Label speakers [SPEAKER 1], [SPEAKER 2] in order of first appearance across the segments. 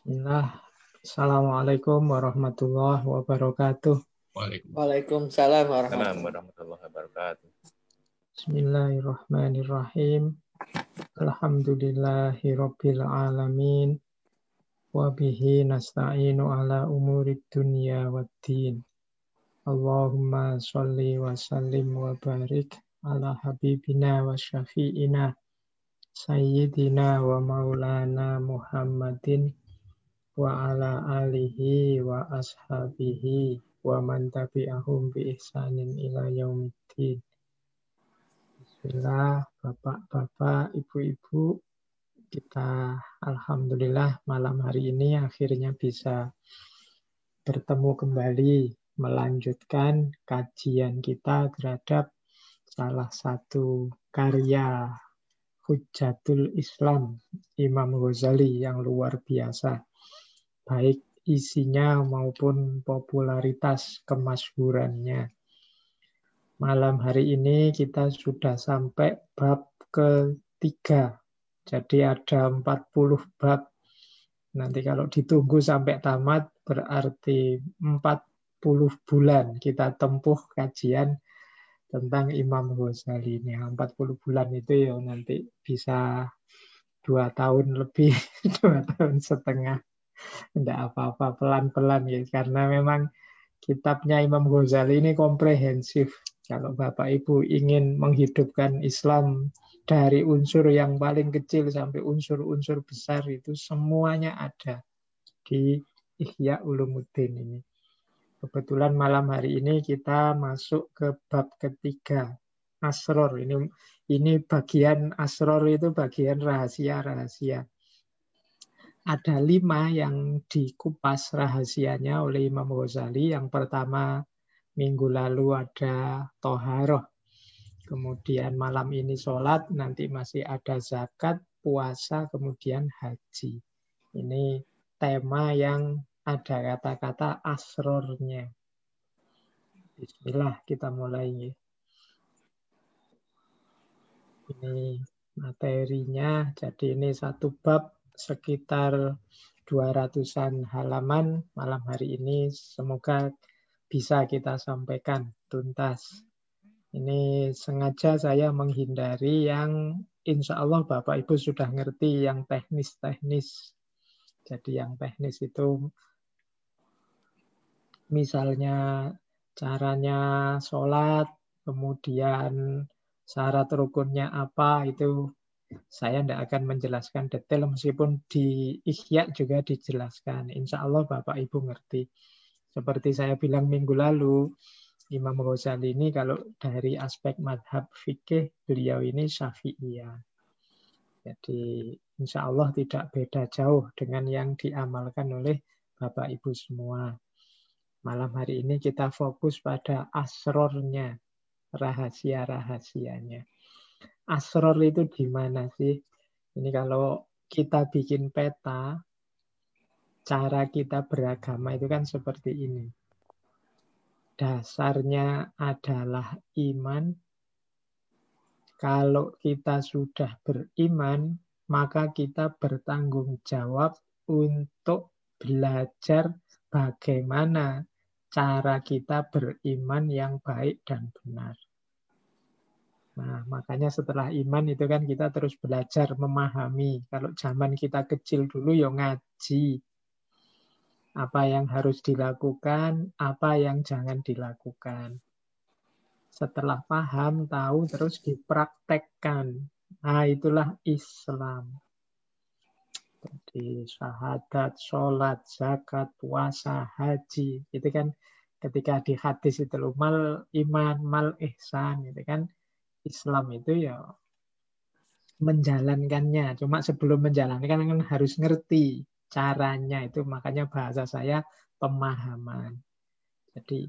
[SPEAKER 1] Bismillah. Assalamualaikum warahmatullahi wabarakatuh.
[SPEAKER 2] Waalaikumsalam warahmatullahi wabarakatuh.
[SPEAKER 1] Bismillahirrahmanirrahim. Alhamdulillahi rabbil alamin. Wabihi nasta'inu ala umurid dunya waddin. Allahumma salli wa sallim wa barik ala habibina wa syafi'ina sayyidina wa maulana Muhammadin wa ala alihi wa ashabihi wa man tabi'ahum bi ihsanin ila yaumiddin. Bismillah, Bapak-bapak, Ibu-ibu, kita Alhamdulillah malam hari ini akhirnya bisa bertemu kembali melanjutkan kajian kita terhadap salah satu karya Hujatul Islam Imam Ghazali yang luar biasa baik isinya maupun popularitas kemasyhurannya. Malam hari ini kita sudah sampai bab ketiga. Jadi ada 40 bab. Nanti kalau ditunggu sampai tamat berarti 40 bulan kita tempuh kajian tentang Imam Ghazali ini. 40 bulan itu ya nanti bisa dua tahun lebih, dua tahun setengah. Tidak apa-apa, pelan-pelan ya. Karena memang kitabnya Imam Ghazali ini komprehensif. Kalau Bapak Ibu ingin menghidupkan Islam dari unsur yang paling kecil sampai unsur-unsur besar itu semuanya ada di Ihya Ulumuddin ini. Kebetulan malam hari ini kita masuk ke bab ketiga, Asror. Ini ini bagian Asror itu bagian rahasia-rahasia ada lima yang dikupas rahasianya oleh Imam Ghazali. Yang pertama, minggu lalu ada toharoh. Kemudian malam ini sholat, nanti masih ada zakat, puasa, kemudian haji. Ini tema yang ada kata-kata asrornya. Bismillah kita mulai. Ini materinya, jadi ini satu bab sekitar 200-an halaman malam hari ini. Semoga bisa kita sampaikan tuntas. Ini sengaja saya menghindari yang insya Allah Bapak Ibu sudah ngerti yang teknis-teknis. Jadi yang teknis itu misalnya caranya sholat, kemudian syarat rukunnya apa, itu saya tidak akan menjelaskan detail meskipun di Ikhya juga dijelaskan. Insya Allah Bapak Ibu ngerti. Seperti saya bilang minggu lalu, Imam Ghazali ini kalau dari aspek madhab fikih, beliau ini syafi'iyah. Jadi insya Allah tidak beda jauh dengan yang diamalkan oleh Bapak Ibu semua. Malam hari ini kita fokus pada asrornya, rahasia-rahasianya asror itu di mana sih? Ini kalau kita bikin peta, cara kita beragama itu kan seperti ini. Dasarnya adalah iman. Kalau kita sudah beriman, maka kita bertanggung jawab untuk belajar bagaimana cara kita beriman yang baik dan benar. Nah, makanya setelah iman itu kan kita terus belajar memahami. Kalau zaman kita kecil dulu ya ngaji. Apa yang harus dilakukan, apa yang jangan dilakukan. Setelah paham, tahu, terus dipraktekkan. Nah, itulah Islam. Jadi syahadat, sholat, zakat, puasa, haji. Itu kan ketika di hadis itu mal iman, mal ihsan. Itu kan Islam itu ya menjalankannya. Cuma sebelum menjalankan kan harus ngerti caranya itu makanya bahasa saya pemahaman. Jadi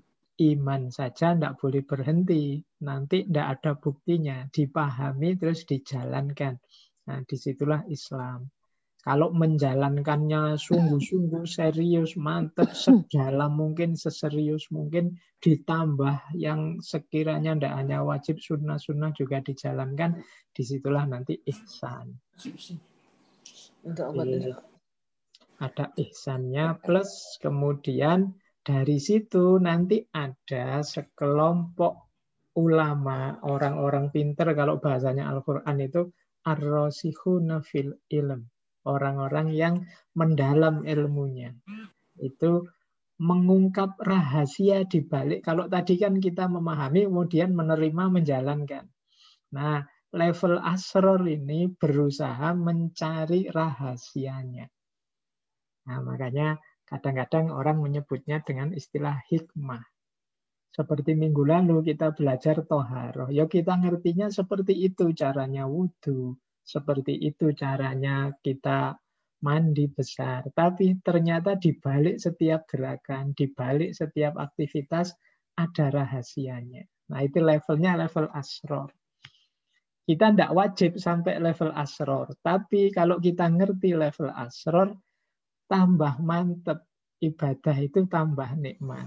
[SPEAKER 1] iman saja tidak boleh berhenti. Nanti tidak ada buktinya. Dipahami terus dijalankan. Nah di situlah Islam. Kalau menjalankannya sungguh-sungguh serius, mantap, sedalam mungkin, seserius mungkin, ditambah yang sekiranya tidak hanya wajib sunnah-sunnah juga dijalankan, di situlah nanti ihsan. ada ihsannya plus kemudian dari situ nanti ada sekelompok ulama, orang-orang pinter kalau bahasanya Al-Quran itu ar-rosihuna fil ilm. Orang-orang yang mendalam ilmunya. Itu mengungkap rahasia di balik. Kalau tadi kan kita memahami, kemudian menerima, menjalankan. Nah, level asror ini berusaha mencari rahasianya. Nah, makanya kadang-kadang orang menyebutnya dengan istilah hikmah. Seperti minggu lalu kita belajar toharoh. Ya kita ngertinya seperti itu caranya wudhu. Seperti itu caranya kita mandi besar. Tapi ternyata di balik setiap gerakan, di balik setiap aktivitas ada rahasianya. Nah itu levelnya level asror. Kita tidak wajib sampai level asror. Tapi kalau kita ngerti level asror, tambah mantep. Ibadah itu tambah nikmat.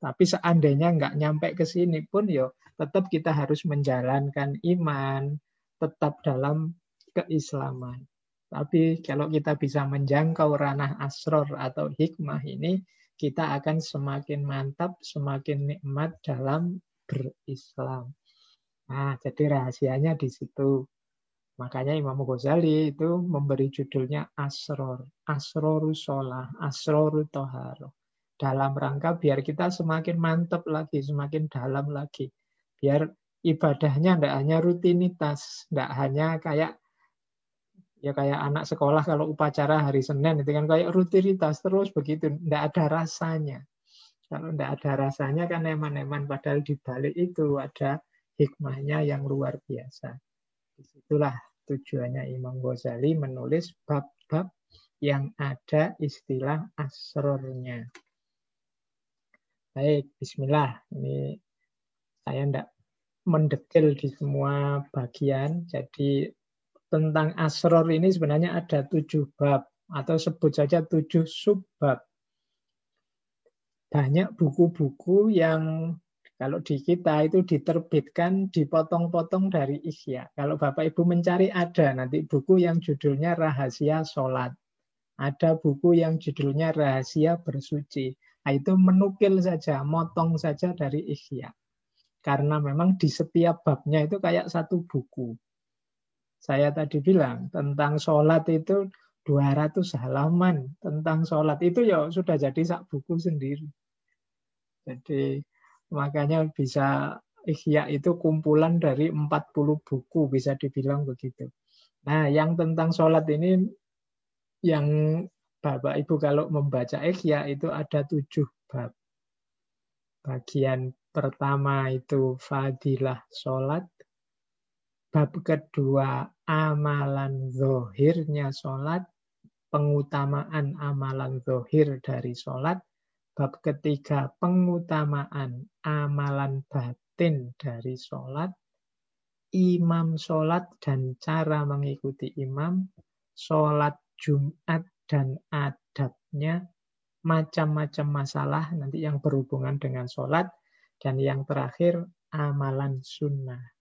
[SPEAKER 1] Tapi seandainya nggak nyampe ke sini pun ya tetap kita harus menjalankan iman, tetap dalam keislaman. Tapi kalau kita bisa menjangkau ranah asror atau hikmah ini, kita akan semakin mantap, semakin nikmat dalam berislam. Nah, jadi rahasianya di situ. Makanya Imam Ghazali itu memberi judulnya Asror. Asroru sholah, asroru toharo dalam rangka biar kita semakin mantap lagi, semakin dalam lagi. Biar ibadahnya tidak hanya rutinitas, tidak hanya kayak ya kayak anak sekolah kalau upacara hari Senin itu kan kayak rutinitas terus begitu, tidak ada rasanya. Kalau tidak ada rasanya kan eman-eman, padahal di balik itu ada hikmahnya yang luar biasa. Di situlah tujuannya Imam Ghazali menulis bab-bab yang ada istilah asrornya. Baik, bismillah. Ini saya tidak mendetail di semua bagian. Jadi tentang asror ini sebenarnya ada tujuh bab atau sebut saja tujuh subbab. Banyak buku-buku yang kalau di kita itu diterbitkan dipotong-potong dari Ihya. Kalau Bapak Ibu mencari ada nanti buku yang judulnya Rahasia Sholat. Ada buku yang judulnya Rahasia Bersuci. Nah, itu menukil saja, motong saja dari Ihya. Karena memang di setiap babnya itu kayak satu buku. Saya tadi bilang tentang sholat itu 200 halaman. Tentang sholat itu ya sudah jadi sak buku sendiri. Jadi makanya bisa Ihya itu kumpulan dari 40 buku, bisa dibilang begitu. Nah, yang tentang sholat ini yang Bapak Ibu kalau membaca Ikhya itu ada tujuh bab. Bagian pertama itu fadilah sholat. Bab kedua amalan zohirnya sholat. Pengutamaan amalan zohir dari sholat. Bab ketiga pengutamaan amalan batin dari sholat. Imam sholat dan cara mengikuti imam. Sholat Jumat dan adabnya macam-macam masalah nanti yang berhubungan dengan sholat dan yang terakhir amalan sunnah.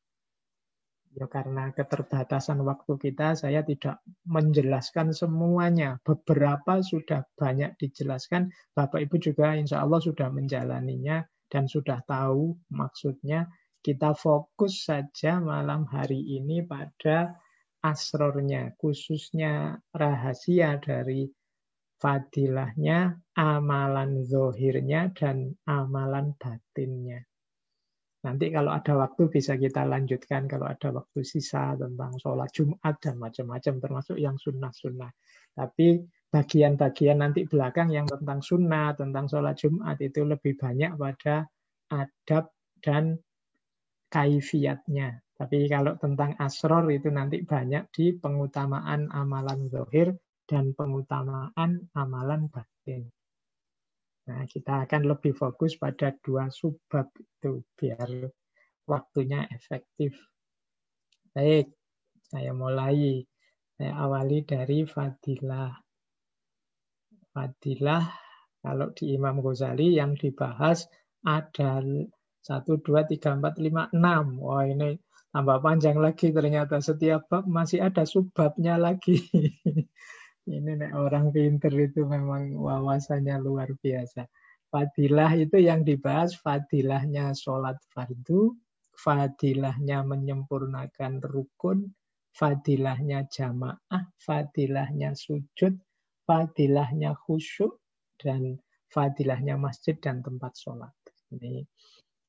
[SPEAKER 1] Ya karena keterbatasan waktu kita, saya tidak menjelaskan semuanya. Beberapa sudah banyak dijelaskan. Bapak Ibu juga insya Allah sudah menjalaninya dan sudah tahu maksudnya. Kita fokus saja malam hari ini pada asrornya, khususnya rahasia dari fadilahnya, amalan zohirnya, dan amalan batinnya. Nanti kalau ada waktu bisa kita lanjutkan kalau ada waktu sisa tentang sholat Jumat dan macam-macam termasuk yang sunnah-sunnah. Tapi bagian-bagian nanti belakang yang tentang sunnah, tentang sholat Jumat itu lebih banyak pada adab dan kaifiatnya. Tapi kalau tentang asror itu nanti banyak di pengutamaan amalan zohir dan pengutamaan amalan batin. Nah, kita akan lebih fokus pada dua subbab itu biar waktunya efektif. Baik, saya mulai. Saya awali dari fadilah. Fadilah, kalau di Imam Ghazali yang dibahas ada satu, dua, tiga, empat, lima, enam. Wah ini tambah panjang lagi ternyata setiap bab masih ada subbabnya lagi. Ini nek orang pinter itu memang wawasannya luar biasa. Fadilah itu yang dibahas fadilahnya sholat fardu, fadilahnya menyempurnakan rukun, fadilahnya jamaah, fadilahnya sujud, fadilahnya khusyuk, dan fadilahnya masjid dan tempat sholat. Ini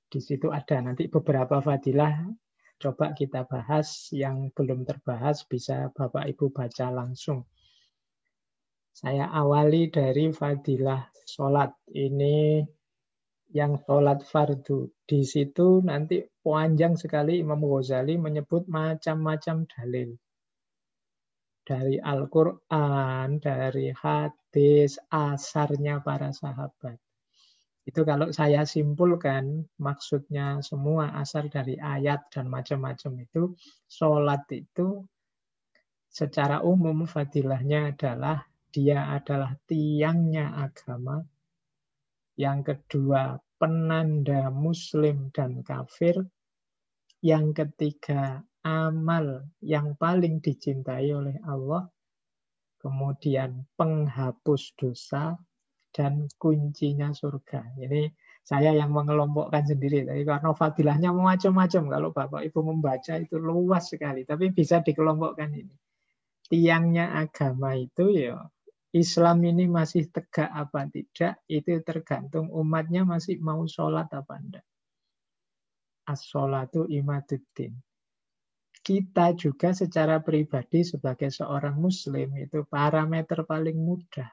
[SPEAKER 1] di situ ada nanti beberapa fadilah coba kita bahas yang belum terbahas bisa Bapak Ibu baca langsung saya awali dari fadilah sholat. Ini yang sholat fardu. Di situ nanti panjang sekali Imam Ghazali menyebut macam-macam dalil. Dari Al-Quran, dari hadis, asarnya para sahabat. Itu kalau saya simpulkan, maksudnya semua asar dari ayat dan macam-macam itu, sholat itu secara umum fadilahnya adalah dia adalah tiangnya agama. Yang kedua, penanda muslim dan kafir. Yang ketiga, amal yang paling dicintai oleh Allah. Kemudian penghapus dosa dan kuncinya surga. Ini saya yang mengelompokkan sendiri. Tapi karena fadilahnya macam-macam. Kalau Bapak Ibu membaca itu luas sekali. Tapi bisa dikelompokkan ini. Tiangnya agama itu ya Islam ini masih tegak apa tidak, itu tergantung umatnya masih mau sholat apa enggak. As-sholatu imaduddin. Kita juga secara pribadi sebagai seorang muslim itu parameter paling mudah.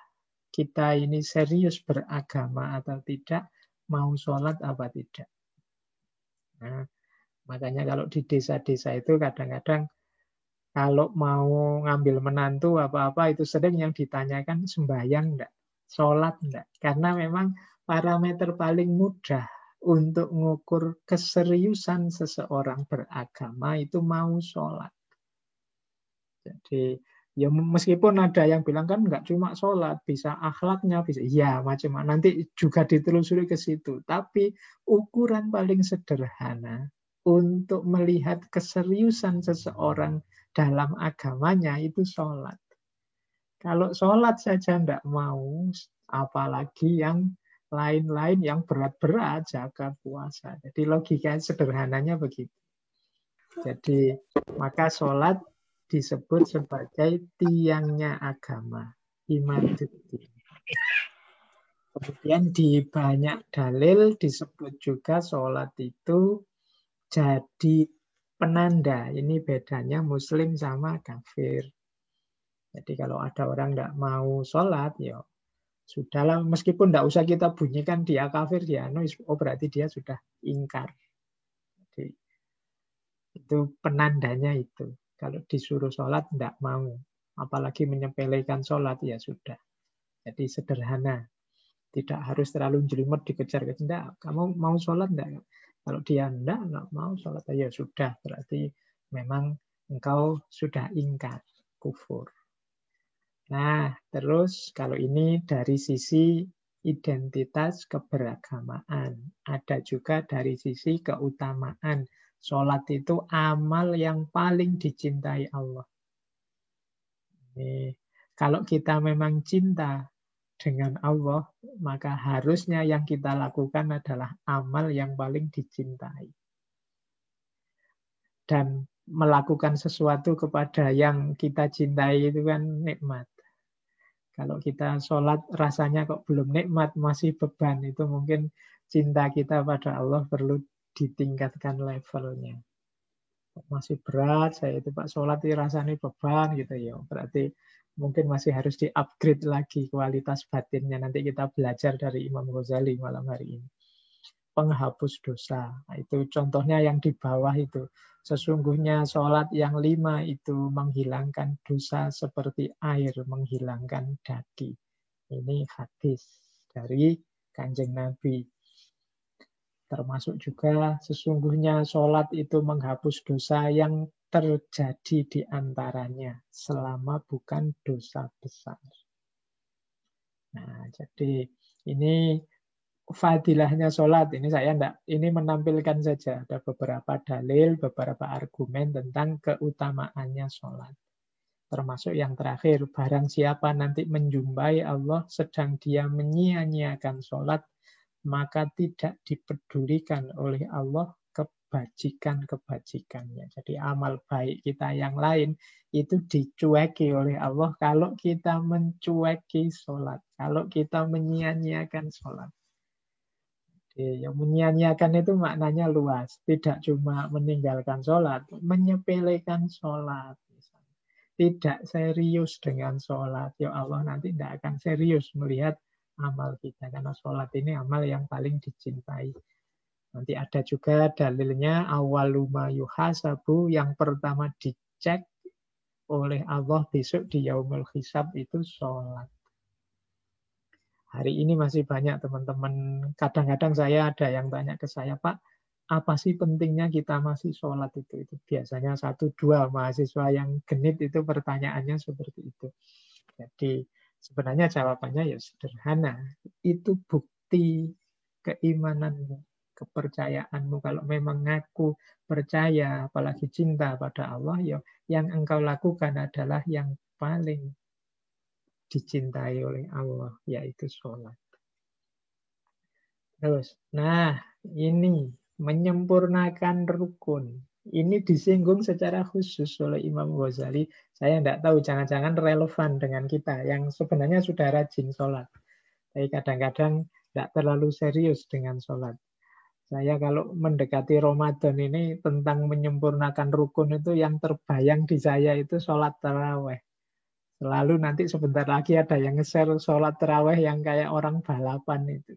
[SPEAKER 1] Kita ini serius beragama atau tidak, mau sholat apa tidak. Nah, makanya kalau di desa-desa itu kadang-kadang kalau mau ngambil menantu apa-apa itu sering yang ditanyakan sembahyang enggak, sholat enggak. Karena memang parameter paling mudah untuk mengukur keseriusan seseorang beragama itu mau sholat. Jadi ya meskipun ada yang bilang kan nggak cuma sholat, bisa akhlaknya, bisa iya macam nanti juga ditelusuri ke situ. Tapi ukuran paling sederhana untuk melihat keseriusan seseorang dalam agamanya itu sholat. Kalau sholat saja tidak mau, apalagi yang lain-lain yang berat-berat, jaga puasa. Jadi logika sederhananya begitu. Jadi maka sholat disebut sebagai tiangnya agama, iman Kemudian di banyak dalil disebut juga sholat itu jadi penanda. Ini bedanya muslim sama kafir. Jadi kalau ada orang tidak mau sholat, ya sudahlah. Meskipun tidak usah kita bunyikan dia kafir, dia no, oh berarti dia sudah ingkar. Jadi itu penandanya itu. Kalau disuruh sholat tidak mau, apalagi menyepelekan sholat ya sudah. Jadi sederhana, tidak harus terlalu jelimet dikejar-kejar. Kamu mau sholat enggak? Kalau dia enggak, enggak mau sholat ya sudah, berarti memang engkau sudah ingkar, kufur. Nah, terus kalau ini dari sisi identitas keberagamaan. Ada juga dari sisi keutamaan. Sholat itu amal yang paling dicintai Allah. Ini, kalau kita memang cinta dengan Allah, maka harusnya yang kita lakukan adalah amal yang paling dicintai. Dan melakukan sesuatu kepada yang kita cintai itu kan nikmat. Kalau kita sholat rasanya kok belum nikmat, masih beban, itu mungkin cinta kita pada Allah perlu ditingkatkan levelnya. Masih berat, saya itu Pak sholat rasanya beban gitu ya. Berarti mungkin masih harus di-upgrade lagi kualitas batinnya. Nanti kita belajar dari Imam Ghazali malam hari ini. Penghapus dosa. Nah, itu contohnya yang di bawah itu. Sesungguhnya sholat yang lima itu menghilangkan dosa seperti air menghilangkan daki. Ini hadis dari kanjeng Nabi. Termasuk juga sesungguhnya sholat itu menghapus dosa yang terjadi di antaranya selama bukan dosa besar. Nah, jadi ini fadilahnya sholat. Ini saya enggak, ini menampilkan saja. Ada beberapa dalil, beberapa argumen tentang keutamaannya sholat. Termasuk yang terakhir, barang siapa nanti menjumpai Allah sedang dia menyia-nyiakan sholat, maka tidak dipedulikan oleh Allah kebajikan-kebajikannya. Jadi amal baik kita yang lain itu dicueki oleh Allah kalau kita mencueki sholat, kalau kita menyia-nyiakan sholat. Jadi yang menyia-nyiakan itu maknanya luas, tidak cuma meninggalkan sholat, menyepelekan sholat tidak serius dengan sholat, ya Allah nanti tidak akan serius melihat amal kita. Karena sholat ini amal yang paling dicintai. Nanti ada juga dalilnya awaluma yuhasabu yang pertama dicek oleh Allah besok di yaumul hisab itu sholat. Hari ini masih banyak teman-teman, kadang-kadang saya ada yang tanya ke saya, Pak, apa sih pentingnya kita masih sholat itu? Itu biasanya satu dua mahasiswa yang genit itu pertanyaannya seperti itu. Jadi sebenarnya jawabannya ya sederhana. Itu bukti keimananmu, kepercayaanmu. Kalau memang ngaku percaya, apalagi cinta pada Allah, ya yang engkau lakukan adalah yang paling dicintai oleh Allah, yaitu sholat. Terus, nah ini menyempurnakan rukun. Ini disinggung secara khusus oleh Imam Ghazali. Saya tidak tahu, jangan-jangan relevan dengan kita yang sebenarnya sudah rajin sholat. Tapi kadang-kadang tidak terlalu serius dengan sholat. Saya kalau mendekati Ramadan ini tentang menyempurnakan rukun itu yang terbayang di saya itu sholat terawih. Selalu nanti sebentar lagi ada yang nge-share sholat terawih yang kayak orang balapan itu.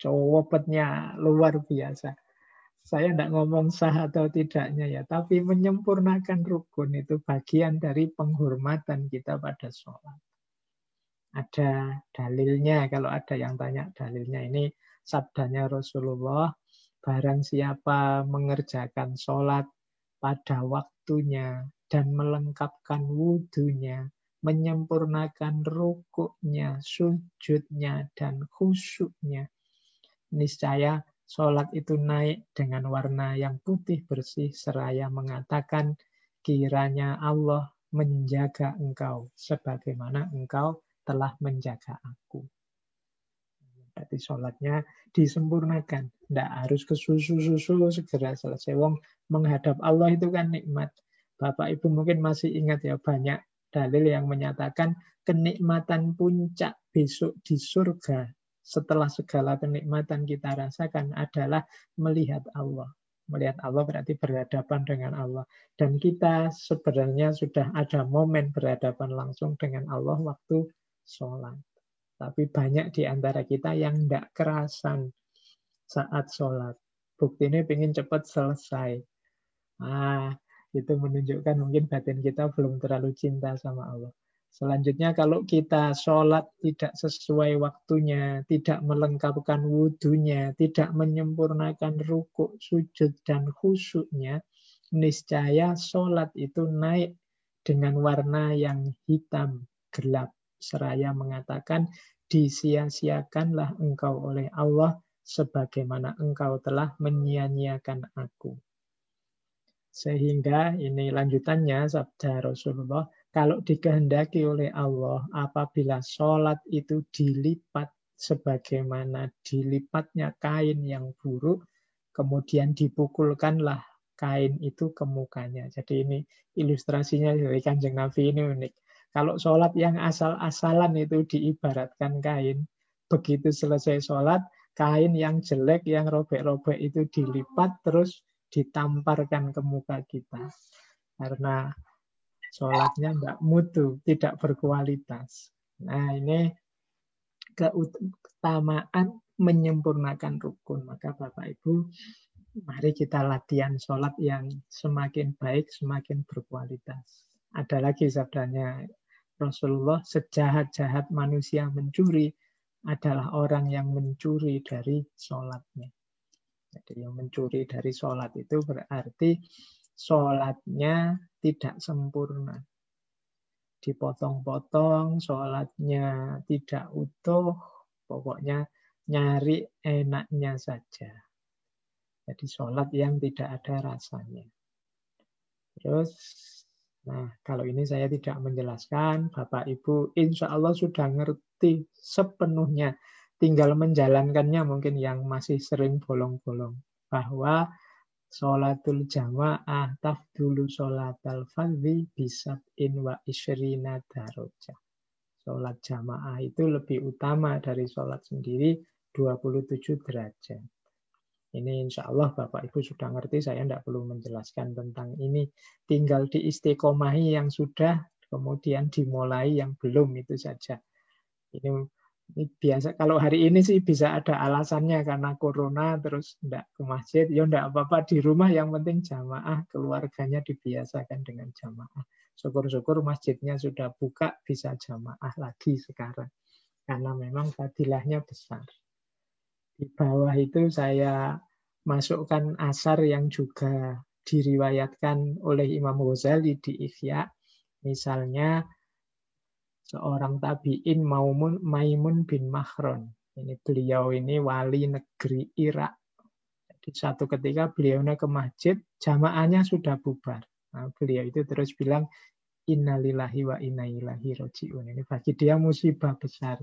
[SPEAKER 1] Cowopetnya luar biasa saya tidak ngomong sah atau tidaknya ya, tapi menyempurnakan rukun itu bagian dari penghormatan kita pada sholat. Ada dalilnya, kalau ada yang tanya dalilnya ini sabdanya Rasulullah, barang siapa mengerjakan sholat pada waktunya dan melengkapkan wudhunya, menyempurnakan rukuknya, sujudnya, dan khusyuknya, niscaya Sholat itu naik dengan warna yang putih bersih seraya mengatakan kiranya Allah menjaga engkau sebagaimana engkau telah menjaga aku. Berarti sholatnya disempurnakan. Tidak harus ke susu-susu segera selesai. Wong menghadap Allah itu kan nikmat. Bapak Ibu mungkin masih ingat ya banyak dalil yang menyatakan kenikmatan puncak besok di surga setelah segala kenikmatan kita rasakan adalah melihat Allah. Melihat Allah berarti berhadapan dengan Allah. Dan kita sebenarnya sudah ada momen berhadapan langsung dengan Allah waktu sholat. Tapi banyak di antara kita yang tidak kerasan saat sholat. Bukti ini ingin cepat selesai. Ah, itu menunjukkan mungkin batin kita belum terlalu cinta sama Allah. Selanjutnya kalau kita sholat tidak sesuai waktunya, tidak melengkapkan wudhunya, tidak menyempurnakan rukuk, sujud, dan khusyuknya, niscaya sholat itu naik dengan warna yang hitam, gelap. Seraya mengatakan, disia-siakanlah engkau oleh Allah sebagaimana engkau telah menyia-nyiakan aku. Sehingga ini lanjutannya sabda Rasulullah, kalau dikehendaki oleh Allah, apabila sholat itu dilipat sebagaimana dilipatnya kain yang buruk, kemudian dipukulkanlah kain itu ke mukanya. Jadi ini ilustrasinya dari kanjeng Nabi ini unik. Kalau sholat yang asal-asalan itu diibaratkan kain, begitu selesai sholat, kain yang jelek, yang robek-robek itu dilipat, terus ditamparkan ke muka kita. Karena Sholatnya tidak mutu, tidak berkualitas. Nah ini keutamaan menyempurnakan rukun. Maka Bapak Ibu, mari kita latihan sholat yang semakin baik, semakin berkualitas. Ada lagi sabdanya Rasulullah, sejahat-jahat manusia mencuri adalah orang yang mencuri dari sholatnya. Jadi yang mencuri dari sholat itu berarti sholatnya tidak sempurna. Dipotong-potong, sholatnya tidak utuh, pokoknya nyari enaknya saja. Jadi sholat yang tidak ada rasanya. Terus Nah, kalau ini saya tidak menjelaskan, Bapak Ibu insya Allah sudah ngerti sepenuhnya. Tinggal menjalankannya mungkin yang masih sering bolong-bolong. Bahwa sholatul jamaah tafdulu sholatal fadhi in wa isyrina darajah. Sholat jamaah itu lebih utama dari sholat sendiri 27 derajat. Ini insya Allah Bapak Ibu sudah ngerti, saya tidak perlu menjelaskan tentang ini. Tinggal di istiqomahi yang sudah, kemudian dimulai yang belum itu saja. Ini, ini biasa, kalau hari ini sih bisa ada alasannya karena corona terus tidak ke masjid, ya tidak apa-apa di rumah yang penting jamaah, keluarganya dibiasakan dengan jamaah. Syukur-syukur masjidnya sudah buka, bisa jamaah lagi sekarang. Karena memang fadilahnya besar. Di bawah itu saya masukkan asar yang juga diriwayatkan oleh Imam Ghazali di Ihya. Misalnya seorang tabi'in Maimun, Maimun bin Mahron. Ini beliau ini wali negeri Irak. Jadi satu ketika beliau ke masjid, jamaahnya sudah bubar. Nah, beliau itu terus bilang, Innalillahi wa inna ilahi roji'un. Ini bagi dia musibah besar.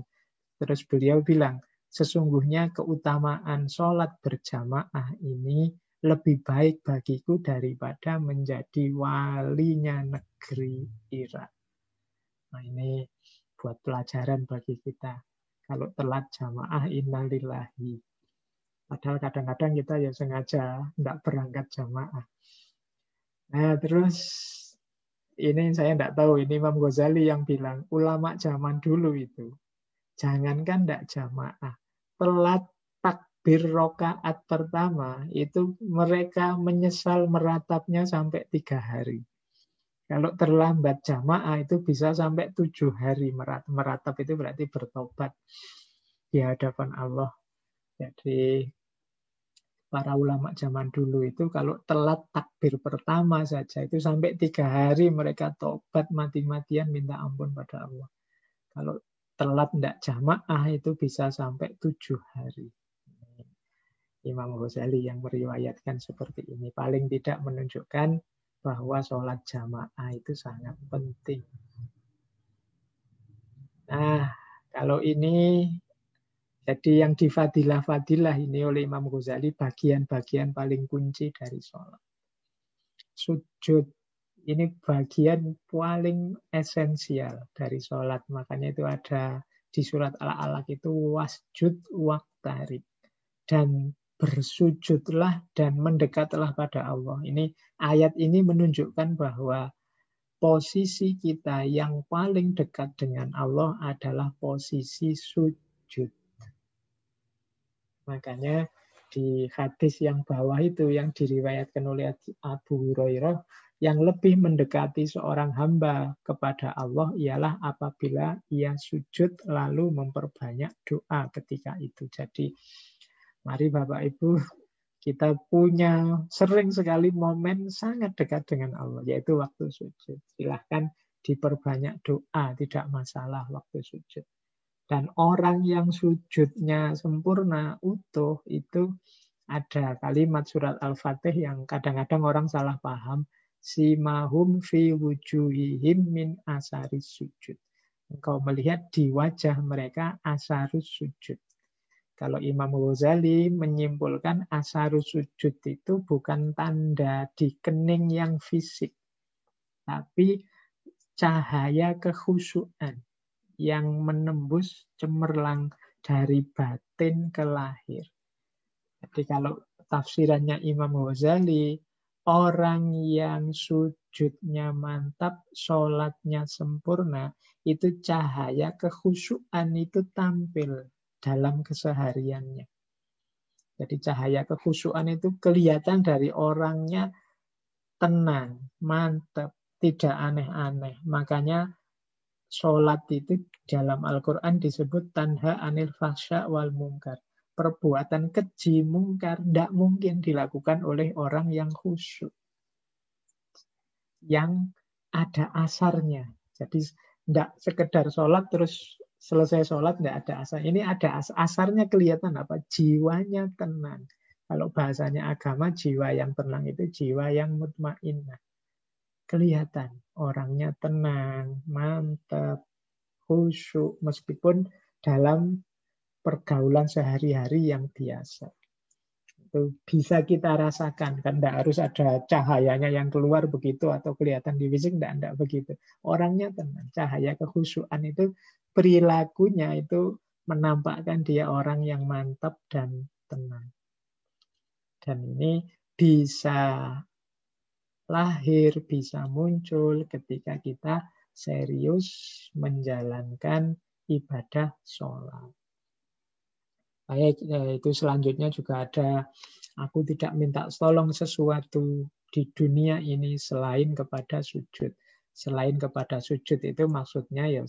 [SPEAKER 1] Terus beliau bilang, sesungguhnya keutamaan sholat berjamaah ini lebih baik bagiku daripada menjadi walinya negeri Irak. Nah ini buat pelajaran bagi kita. Kalau telat jamaah innalillahi. Padahal kadang-kadang kita ya sengaja tidak berangkat jamaah. Nah terus ini saya tidak tahu, ini Imam Ghazali yang bilang, ulama zaman dulu itu Jangankan tidak jamaah, telat takbir rokaat pertama, itu mereka menyesal meratapnya sampai tiga hari. Kalau terlambat jamaah itu bisa sampai tujuh hari meratap. Meratap itu berarti bertobat di hadapan Allah. Jadi para ulama zaman dulu itu kalau telat takbir pertama saja itu sampai tiga hari mereka tobat mati-matian minta ampun pada Allah. Kalau telat tidak jamaah itu bisa sampai tujuh hari. Imam Ghazali yang meriwayatkan seperti ini. Paling tidak menunjukkan bahwa sholat jamaah itu sangat penting. Nah, kalau ini jadi yang di fadilah-fadilah ini oleh Imam Ghazali bagian-bagian paling kunci dari sholat. Sujud ini bagian paling esensial dari sholat. Makanya itu ada di surat Al-Alaq itu wasjud waktarib. Dan bersujudlah dan mendekatlah pada Allah. Ini ayat ini menunjukkan bahwa posisi kita yang paling dekat dengan Allah adalah posisi sujud. Makanya di hadis yang bawah itu yang diriwayatkan oleh Abu Hurairah yang lebih mendekati seorang hamba kepada Allah ialah apabila ia sujud lalu memperbanyak doa ketika itu. Jadi mari Bapak Ibu kita punya sering sekali momen sangat dekat dengan Allah yaitu waktu sujud. Silahkan diperbanyak doa, tidak masalah waktu sujud. Dan orang yang sujudnya sempurna, utuh, itu ada kalimat surat Al-Fatih yang kadang-kadang orang salah paham simahum fi wujuhihim min asaris sujud. Engkau melihat di wajah mereka asarus sujud. Kalau Imam Ghazali menyimpulkan asarus sujud itu bukan tanda di kening yang fisik, tapi cahaya kekhusyuan yang menembus cemerlang dari batin ke lahir. Jadi kalau tafsirannya Imam Ghazali, orang yang sujudnya mantap, sholatnya sempurna, itu cahaya kekhusyuan itu tampil dalam kesehariannya. Jadi cahaya kekhusyuan itu kelihatan dari orangnya tenang, mantap, tidak aneh-aneh. Makanya sholat itu dalam Al-Quran disebut tanha anil fasya wal mungkar perbuatan keji mungkar tidak mungkin dilakukan oleh orang yang khusyuk. Yang ada asarnya. Jadi tidak sekedar sholat terus selesai sholat tidak ada asar. Ini ada as asarnya kelihatan apa? Jiwanya tenang. Kalau bahasanya agama, jiwa yang tenang itu jiwa yang mutmainnah. kelihatan orangnya tenang, mantap, khusyuk meskipun dalam pergaulan sehari-hari yang biasa. Itu bisa kita rasakan kan tidak harus ada cahayanya yang keluar begitu atau kelihatan di fisik tidak tidak begitu. Orangnya tenang, cahaya kekhusyuan itu perilakunya itu menampakkan dia orang yang mantap dan tenang. Dan ini bisa lahir, bisa muncul ketika kita serius menjalankan ibadah sholat. Baik, eh, itu selanjutnya juga ada, aku tidak minta tolong sesuatu di dunia ini selain kepada sujud. Selain kepada sujud itu maksudnya ya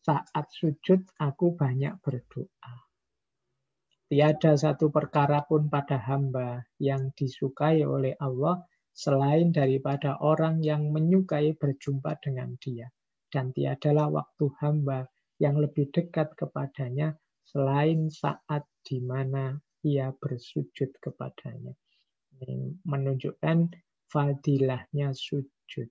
[SPEAKER 1] saat sujud aku banyak berdoa. Tiada satu perkara pun pada hamba yang disukai oleh Allah selain daripada orang yang menyukai berjumpa dengan dia. Dan tiadalah waktu hamba yang lebih dekat kepadanya selain saat di mana ia bersujud kepadanya. Ini menunjukkan fadilahnya sujud.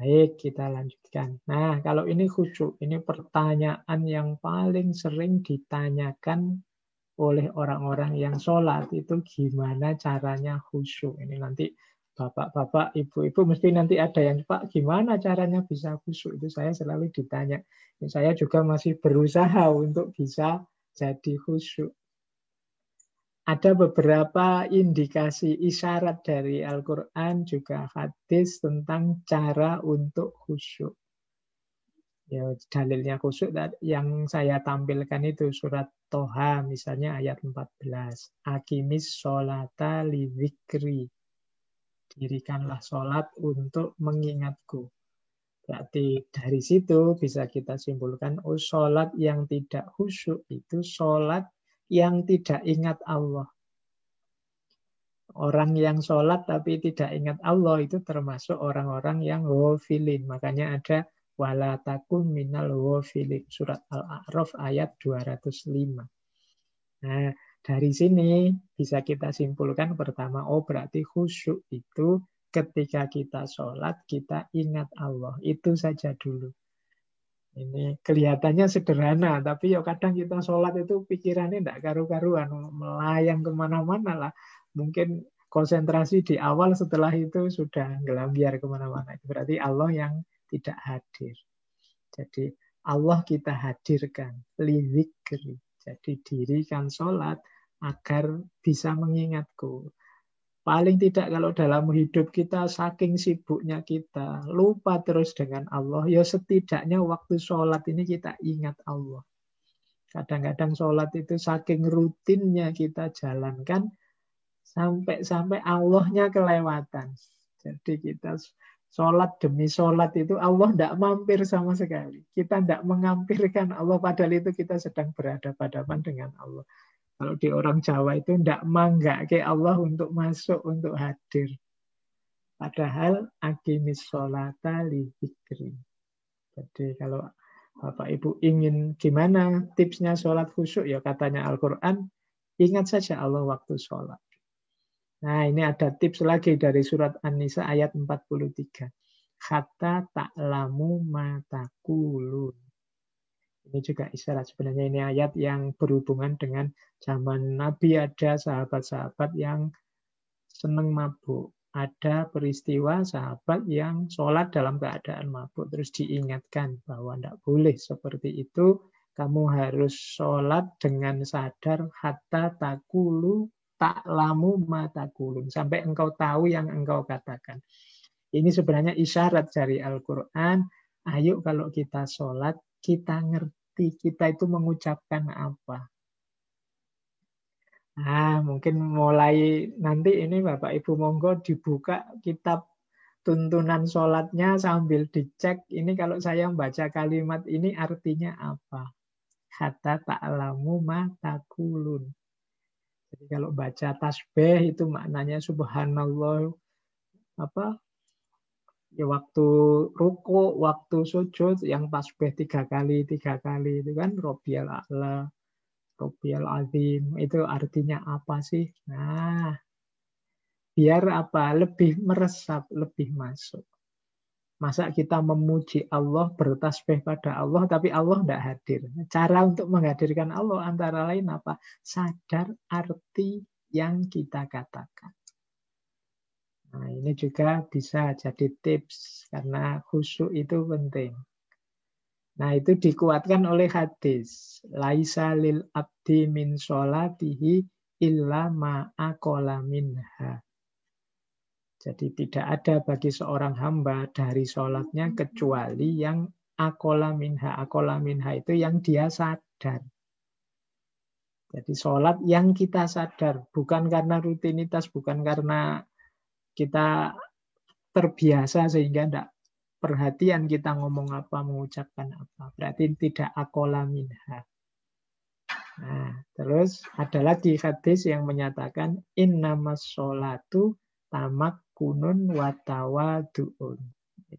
[SPEAKER 1] Baik, kita lanjutkan. Nah, kalau ini khusyuk, ini pertanyaan yang paling sering ditanyakan oleh orang-orang yang sholat itu gimana caranya khusyuk. Ini nanti bapak-bapak, ibu-ibu mesti nanti ada yang Pak gimana caranya bisa khusyuk itu saya selalu ditanya. Saya juga masih berusaha untuk bisa jadi khusyuk. Ada beberapa indikasi isyarat dari Al-Quran juga hadis tentang cara untuk khusyuk. Ya, dalilnya khusyuk yang saya tampilkan itu surat Toha misalnya ayat 14. Akimis sholata li Dirikanlah sholat untuk mengingatku. Berarti dari situ bisa kita simpulkan, oh sholat yang tidak khusyuk itu sholat yang tidak ingat Allah. Orang yang sholat tapi tidak ingat Allah itu termasuk orang-orang yang wafilin. Makanya ada wala takum minal wafilin. Surat Al-A'raf ayat 205. Nah, dari sini bisa kita simpulkan pertama, oh berarti khusyuk itu ketika kita sholat, kita ingat Allah. Itu saja dulu. Ini kelihatannya sederhana, tapi ya kadang kita sholat itu pikirannya tidak karu-karuan, melayang ke mana-mana lah. Mungkin konsentrasi di awal, setelah itu sudah gelambiar ke mana-mana. Berarti Allah yang tidak hadir. Jadi Allah kita hadirkan, liwikri. Jadi dirikan sholat agar bisa mengingatku. Paling tidak kalau dalam hidup kita saking sibuknya kita lupa terus dengan Allah, ya setidaknya waktu sholat ini kita ingat Allah. Kadang-kadang sholat itu saking rutinnya kita jalankan, sampai-sampai Allahnya kelewatan. Jadi kita sholat demi sholat itu Allah tidak mampir sama sekali. Kita tidak mengampirkan Allah, padahal itu kita sedang berhadapan-hadapan dengan Allah. Kalau di orang Jawa itu tidak mangga ke Allah untuk masuk, untuk hadir. Padahal agimis sholata li Jadi kalau Bapak Ibu ingin gimana tipsnya sholat khusyuk, ya katanya Al-Quran, ingat saja Allah waktu sholat. Nah ini ada tips lagi dari surat An-Nisa ayat 43. Kata ta'lamu matakulun. Ini juga isyarat sebenarnya ini ayat yang berhubungan dengan zaman Nabi ada sahabat-sahabat yang senang mabuk. Ada peristiwa sahabat yang sholat dalam keadaan mabuk. Terus diingatkan bahwa tidak boleh seperti itu. Kamu harus sholat dengan sadar hatta takulu tak lamu mata kulun. Sampai engkau tahu yang engkau katakan. Ini sebenarnya isyarat dari Al-Quran. Ayo kalau kita sholat, kita ngerti kita itu mengucapkan apa. Nah, mungkin mulai nanti ini Bapak Ibu monggo dibuka kitab tuntunan sholatnya sambil dicek. Ini kalau saya membaca kalimat ini artinya apa? Kata ta'lamu ma takulun. Jadi kalau baca tasbih itu maknanya subhanallah apa ya waktu ruku, waktu sujud yang tasbih tiga kali, tiga kali itu kan Robial A'la, Robial Azim, itu artinya apa sih? Nah, Biar apa? Lebih meresap, lebih masuk. Masa kita memuji Allah, bertasbih pada Allah, tapi Allah tidak hadir. Cara untuk menghadirkan Allah antara lain apa? Sadar arti yang kita katakan. Nah, ini juga bisa jadi tips, karena khusyuk itu penting. Nah, itu dikuatkan oleh hadis. Laisa lil abdi min sholatihi illa ma'akola minha. Jadi tidak ada bagi seorang hamba dari sholatnya kecuali yang akola minha. Akola minha itu yang dia sadar. Jadi sholat yang kita sadar. Bukan karena rutinitas, bukan karena kita terbiasa sehingga tidak perhatian kita ngomong apa, mengucapkan apa. Berarti tidak akola minha. Nah, terus ada lagi hadis yang menyatakan innamas sholatu tamak kunun watawa duun.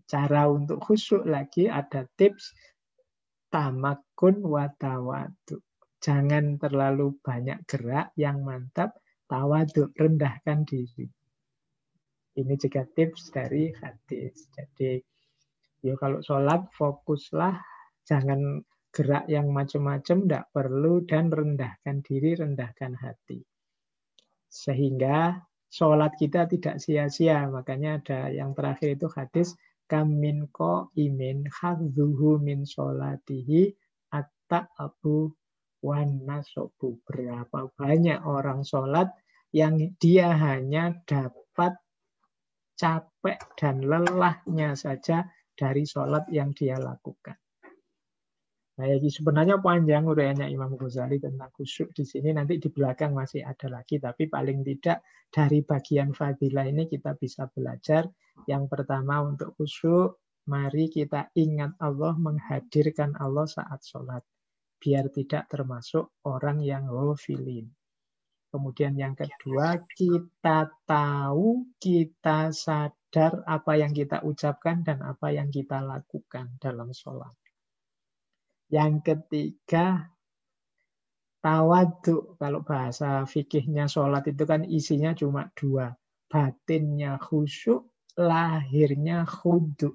[SPEAKER 1] Cara untuk khusyuk lagi ada tips tamakun watawadu. Jangan terlalu banyak gerak yang mantap, tawadu, rendahkan diri. Ini juga tips dari hadis. Jadi, ya kalau sholat fokuslah, jangan gerak yang macam-macam, tidak perlu, dan rendahkan diri, rendahkan hati. Sehingga sholat kita tidak sia-sia. Makanya ada yang terakhir itu hadis kamin ko imin hadzuhu min sholatihi atta abu wan nasobu. Berapa banyak orang sholat yang dia hanya dapat capek dan lelahnya saja dari sholat yang dia lakukan. Nah, ini sebenarnya panjang uraiannya Imam Ghazali tentang khusyuk di sini. Nanti di belakang masih ada lagi, tapi paling tidak dari bagian fadilah ini kita bisa belajar. Yang pertama untuk khusyuk, mari kita ingat Allah, menghadirkan Allah saat sholat. Biar tidak termasuk orang yang ghafilin. Kemudian yang kedua, kita tahu, kita sadar apa yang kita ucapkan dan apa yang kita lakukan dalam sholat. Yang ketiga, tawadu. Kalau bahasa fikihnya sholat itu kan isinya cuma dua. Batinnya khusyuk, lahirnya khudu.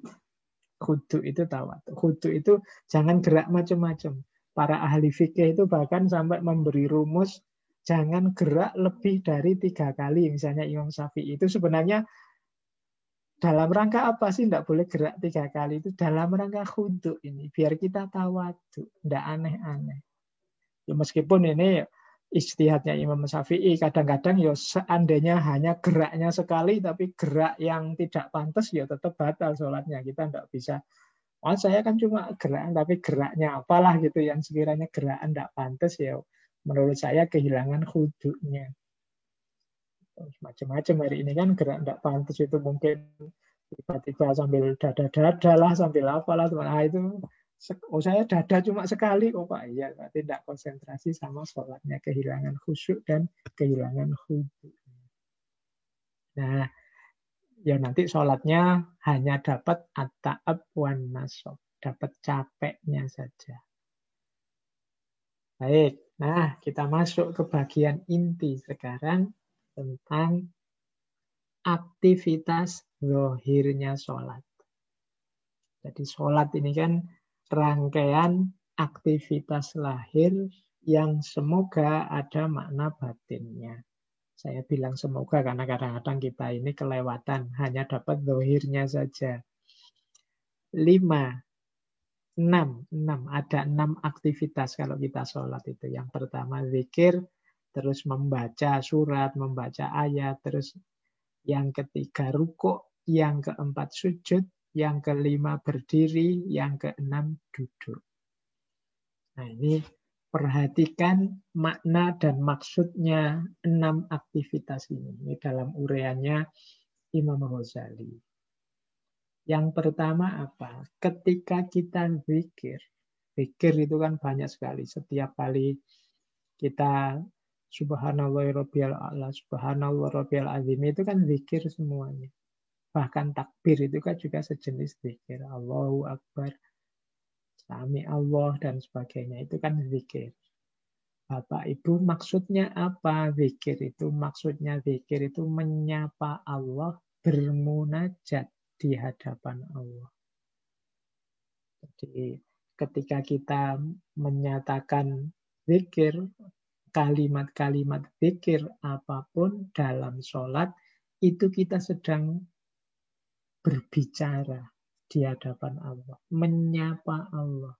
[SPEAKER 1] Khudu itu tawadu. Khudu itu jangan gerak macam-macam. Para ahli fikih itu bahkan sampai memberi rumus jangan gerak lebih dari tiga kali. Misalnya Imam Syafi'i itu sebenarnya dalam rangka apa sih tidak boleh gerak tiga kali itu? Dalam rangka khudu ini, biar kita tawadu, tidak aneh-aneh. Ya meskipun ini istihadnya Imam Syafi'i, kadang-kadang ya seandainya hanya geraknya sekali, tapi gerak yang tidak pantas ya tetap batal sholatnya. Kita tidak bisa, oh saya kan cuma gerak, tapi geraknya apalah gitu yang sekiranya gerakan tidak pantas ya menurut saya kehilangan khudunya macam-macam hari ini kan gerak tidak pantas itu mungkin tiba-tiba sambil dada-dada lah sambil apalah nah itu oh saya dada cuma sekali. Oh pak iya berarti tidak konsentrasi sama sholatnya kehilangan khusyuk dan kehilangan khudu nah ya nanti sholatnya hanya dapat at-ta'ab wan nasob dapat capeknya saja. Baik nah kita masuk ke bagian inti sekarang tentang aktivitas rohirnya sholat. Jadi sholat ini kan rangkaian aktivitas lahir yang semoga ada makna batinnya. Saya bilang semoga karena kadang-kadang kita ini kelewatan, hanya dapat rohirnya saja. Lima, enam, enam, ada enam aktivitas kalau kita sholat itu. Yang pertama zikir, terus membaca surat, membaca ayat, terus yang ketiga rukuk, yang keempat sujud, yang kelima berdiri, yang keenam duduk. Nah ini perhatikan makna dan maksudnya enam aktivitas ini. Ini dalam ureannya Imam Ghazali. Yang pertama apa? Ketika kita zikir, zikir itu kan banyak sekali. Setiap kali kita Subhanallah Rabbil A'la, Subhanallah Rabbil Azim itu kan zikir semuanya. Bahkan takbir itu kan juga sejenis zikir. Allahu Akbar, Sami Allah dan sebagainya itu kan zikir. Bapak Ibu maksudnya apa zikir itu? Maksudnya zikir itu menyapa Allah, bermunajat di hadapan Allah. Jadi ketika kita menyatakan zikir, kalimat-kalimat zikir apa pun dalam sholat, itu kita sedang berbicara di hadapan Allah, menyapa Allah.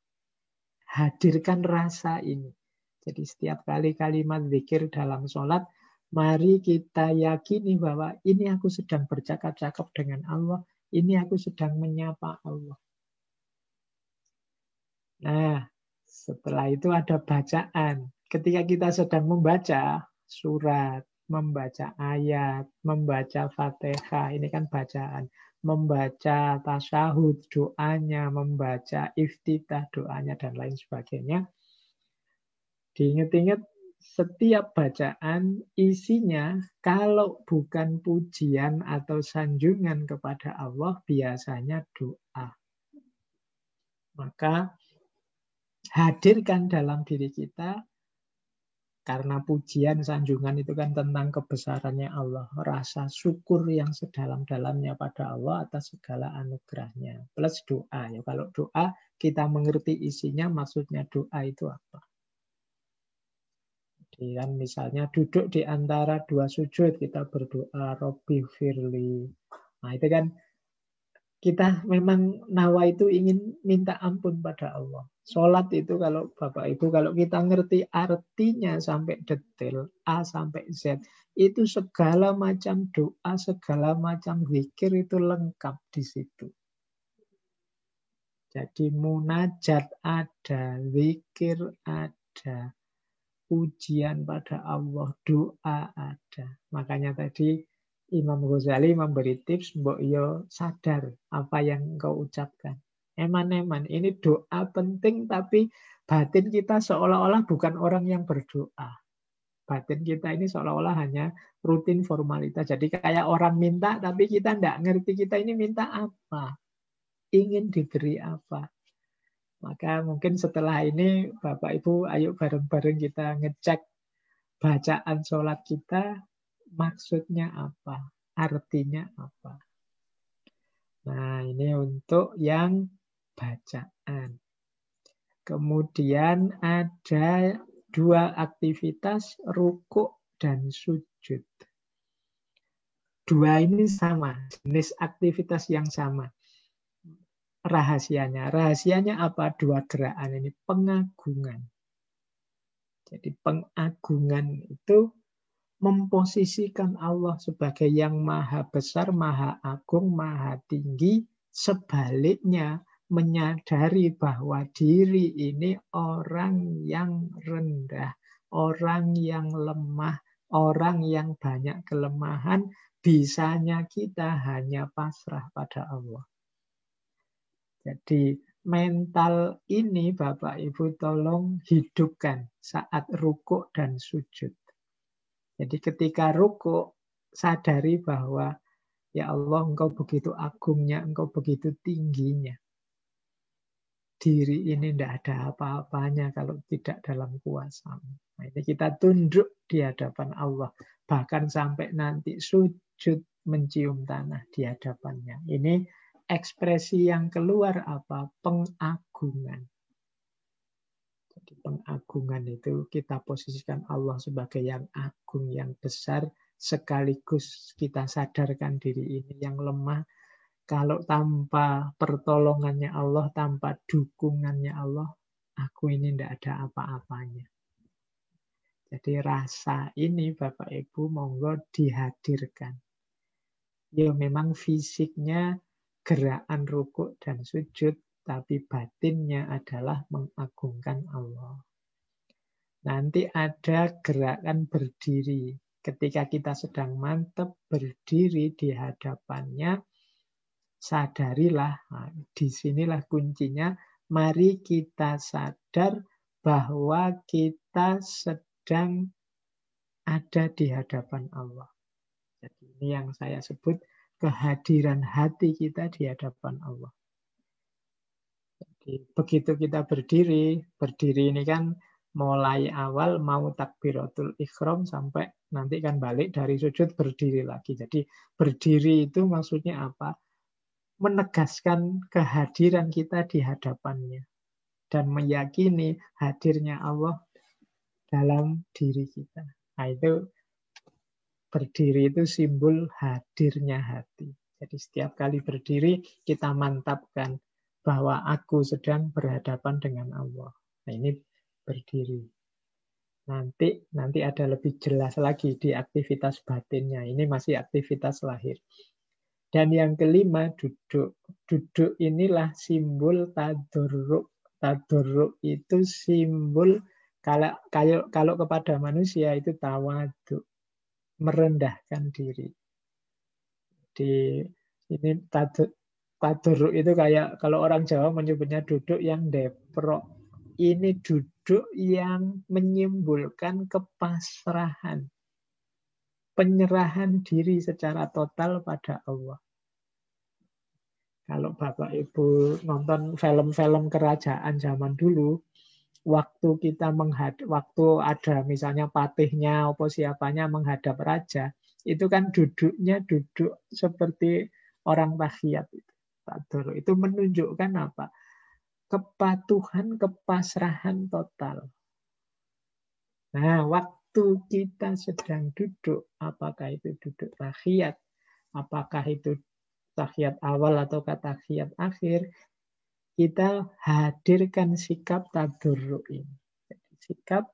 [SPEAKER 1] Hadirkan rasa ini. Jadi setiap kali kalimat zikir dalam sholat, mari kita yakini bahwa ini aku sedang bercakap-cakap dengan Allah, ini aku sedang menyapa Allah. Nah, setelah itu ada bacaan. Ketika kita sedang membaca surat, membaca ayat, membaca fatihah, ini kan bacaan. Membaca tasyahud, doanya, membaca iftitah, doanya, dan lain sebagainya. Diingat-ingat setiap bacaan isinya kalau bukan pujian atau sanjungan kepada Allah biasanya doa. Maka hadirkan dalam diri kita karena pujian sanjungan itu kan tentang kebesarannya Allah, rasa syukur yang sedalam-dalamnya pada Allah atas segala anugerahnya. Plus doa ya. Kalau doa kita mengerti isinya maksudnya doa itu apa. Jadi kan misalnya duduk di antara dua sujud kita berdoa Robbi Firli. Nah itu kan kita memang nawa itu ingin minta ampun pada Allah. Sholat itu kalau Bapak Ibu, kalau kita ngerti artinya sampai detail, A sampai Z, itu segala macam doa, segala macam zikir itu lengkap di situ. Jadi munajat ada, zikir ada, ujian pada Allah, doa ada. Makanya tadi Imam Ghazali memberi tips, mbok yo sadar apa yang engkau ucapkan. Eman-eman, ini doa penting tapi batin kita seolah-olah bukan orang yang berdoa. Batin kita ini seolah-olah hanya rutin formalitas. Jadi kayak orang minta tapi kita tidak ngerti kita ini minta apa. Ingin diberi apa. Maka mungkin setelah ini Bapak Ibu ayo bareng-bareng kita ngecek bacaan sholat kita maksudnya apa, artinya apa. Nah, ini untuk yang bacaan. Kemudian ada dua aktivitas rukuk dan sujud. Dua ini sama, jenis aktivitas yang sama. Rahasianya, rahasianya apa? Dua gerakan ini pengagungan. Jadi pengagungan itu memposisikan Allah sebagai yang maha besar, maha agung, maha tinggi, sebaliknya menyadari bahwa diri ini orang yang rendah, orang yang lemah, orang yang banyak kelemahan, bisanya kita hanya pasrah pada Allah. Jadi mental ini Bapak Ibu tolong hidupkan saat rukuk dan sujud. Jadi ketika ruku, sadari bahwa ya Allah engkau begitu agungnya, engkau begitu tingginya. Diri ini tidak ada apa-apanya kalau tidak dalam kuasamu. Nah, ini kita tunduk di hadapan Allah. Bahkan sampai nanti sujud mencium tanah di hadapannya. Ini ekspresi yang keluar apa? Pengagungan. Di pengagungan itu kita posisikan Allah sebagai yang agung, yang besar, sekaligus kita sadarkan diri ini yang lemah. Kalau tanpa pertolongannya Allah, tanpa dukungannya Allah, aku ini tidak ada apa-apanya. Jadi rasa ini Bapak Ibu monggo dihadirkan. Ya memang fisiknya gerakan rukuk dan sujud tapi batinnya adalah mengagungkan Allah. Nanti ada gerakan berdiri. Ketika kita sedang mantap berdiri di hadapannya, sadarilah, nah, di sinilah kuncinya, mari kita sadar bahwa kita sedang ada di hadapan Allah. Jadi ini yang saya sebut kehadiran hati kita di hadapan Allah. Begitu kita berdiri, berdiri ini kan mulai awal mau takbiratul ikhram sampai nanti kan balik dari sujud berdiri lagi. Jadi berdiri itu maksudnya apa? Menegaskan kehadiran kita di hadapannya dan meyakini hadirnya Allah dalam diri kita. Nah, itu berdiri itu simbol hadirnya hati. Jadi setiap kali berdiri kita mantapkan bahwa aku sedang berhadapan dengan Allah. Nah, ini berdiri. Nanti nanti ada lebih jelas lagi di aktivitas batinnya. Ini masih aktivitas lahir. Dan yang kelima duduk. Duduk inilah simbol taduruk. Taduruk itu simbol kalau kalau kalau kepada manusia itu tawaduk, merendahkan diri. Di ini taduruk itu kayak kalau orang Jawa menyebutnya duduk yang deprok ini duduk yang menyimbolkan kepasrahan. Penyerahan diri secara total pada Allah. Kalau Bapak Ibu nonton film-film kerajaan zaman dulu, waktu kita menghadap, waktu ada misalnya patihnya, apa siapanya menghadap raja, itu kan duduknya duduk seperti orang tahiyat itu. Itu menunjukkan apa? kepatuhan, kepasrahan total. Nah, waktu kita sedang duduk, apakah itu duduk tahiyat, apakah itu tahiyat awal atau tahiyat akhir, kita hadirkan sikap tadurru ini. sikap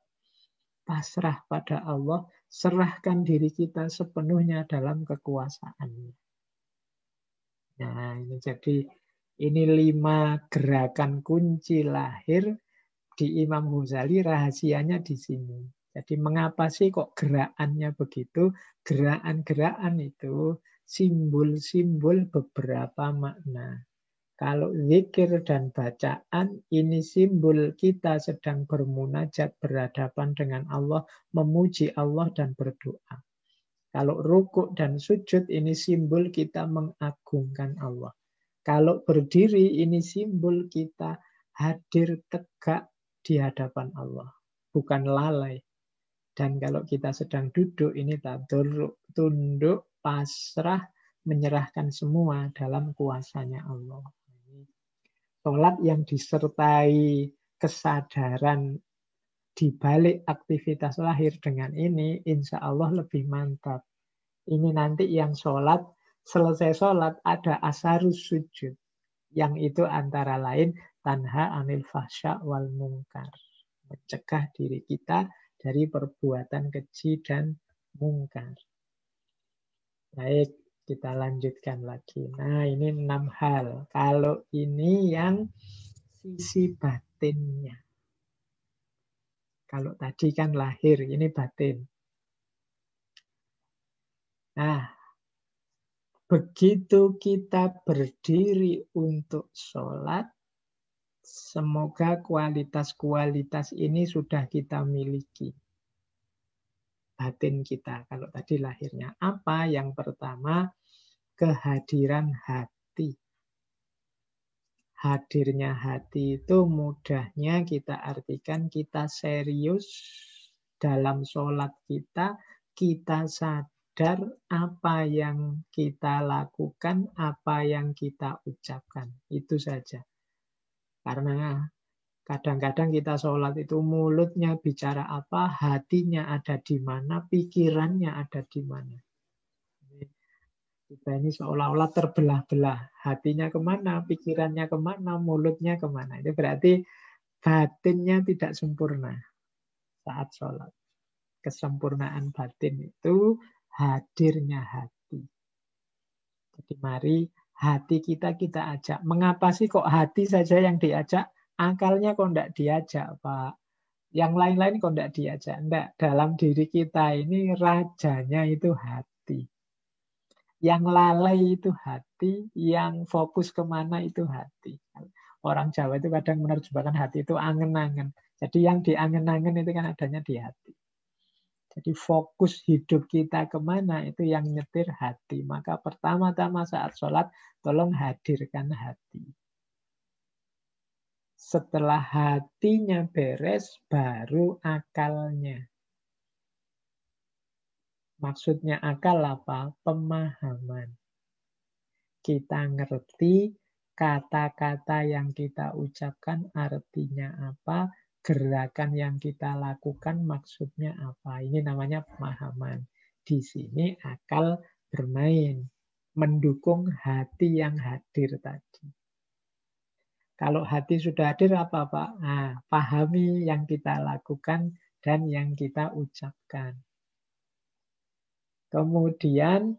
[SPEAKER 1] pasrah pada Allah, serahkan diri kita sepenuhnya dalam kekuasaannya. Nah, ini jadi ini lima gerakan kunci lahir di Imam Ghazali rahasianya di sini. Jadi mengapa sih kok gerakannya begitu? Gerakan-gerakan itu simbol-simbol beberapa makna. Kalau zikir dan bacaan ini simbol kita sedang bermunajat berhadapan dengan Allah, memuji Allah dan berdoa. Kalau rukuk dan sujud ini simbol kita mengagungkan Allah. Kalau berdiri ini simbol kita hadir tegak di hadapan Allah, bukan lalai. Dan kalau kita sedang duduk ini tadur, tunduk, pasrah, menyerahkan semua dalam kuasanya Allah. Sholat yang disertai kesadaran di balik aktivitas lahir dengan ini, insya Allah lebih mantap. Ini nanti yang sholat selesai sholat ada asarus sujud. Yang itu antara lain tanha anil fahsya wal mungkar. Mencegah diri kita dari perbuatan keji dan mungkar. Baik, kita lanjutkan lagi. Nah, ini enam hal. Kalau ini yang sisi batinnya. Kalau tadi kan lahir, ini batin. Nah, Begitu kita berdiri untuk sholat, semoga kualitas-kualitas ini sudah kita miliki. Batin kita, kalau tadi lahirnya apa? Yang pertama, kehadiran hati. Hadirnya hati itu mudahnya kita artikan kita serius dalam sholat kita, kita sadar apa yang kita lakukan, apa yang kita ucapkan. Itu saja. Karena kadang-kadang kita sholat itu mulutnya bicara apa, hatinya ada di mana, pikirannya ada di mana. Kita ini seolah-olah terbelah-belah. Hatinya ke mana, pikirannya ke mana, mulutnya ke mana. Itu berarti batinnya tidak sempurna saat sholat. Kesempurnaan batin itu hadirnya hati. Jadi mari hati kita kita ajak. Mengapa sih kok hati saja yang diajak? Akalnya kok tidak diajak, Pak? Yang lain-lain kok tidak diajak? Tidak. Dalam diri kita ini rajanya itu hati. Yang lalai itu hati, yang fokus ke mana itu hati. Orang Jawa itu kadang menerjemahkan hati itu angen-angen. Jadi yang diangen-angen itu kan adanya di hati. Jadi fokus hidup kita ke mana itu yang nyetir hati. Maka pertama-tama saat sholat tolong hadirkan hati. Setelah hatinya beres, baru akalnya. Maksudnya akal apa? Pemahaman. Kita ngerti kata-kata yang kita ucapkan artinya apa, gerakan yang kita lakukan maksudnya apa. Ini namanya pemahaman. Di sini akal bermain, mendukung hati yang hadir tadi. Kalau hati sudah hadir apa Pak? Nah, pahami yang kita lakukan dan yang kita ucapkan. Kemudian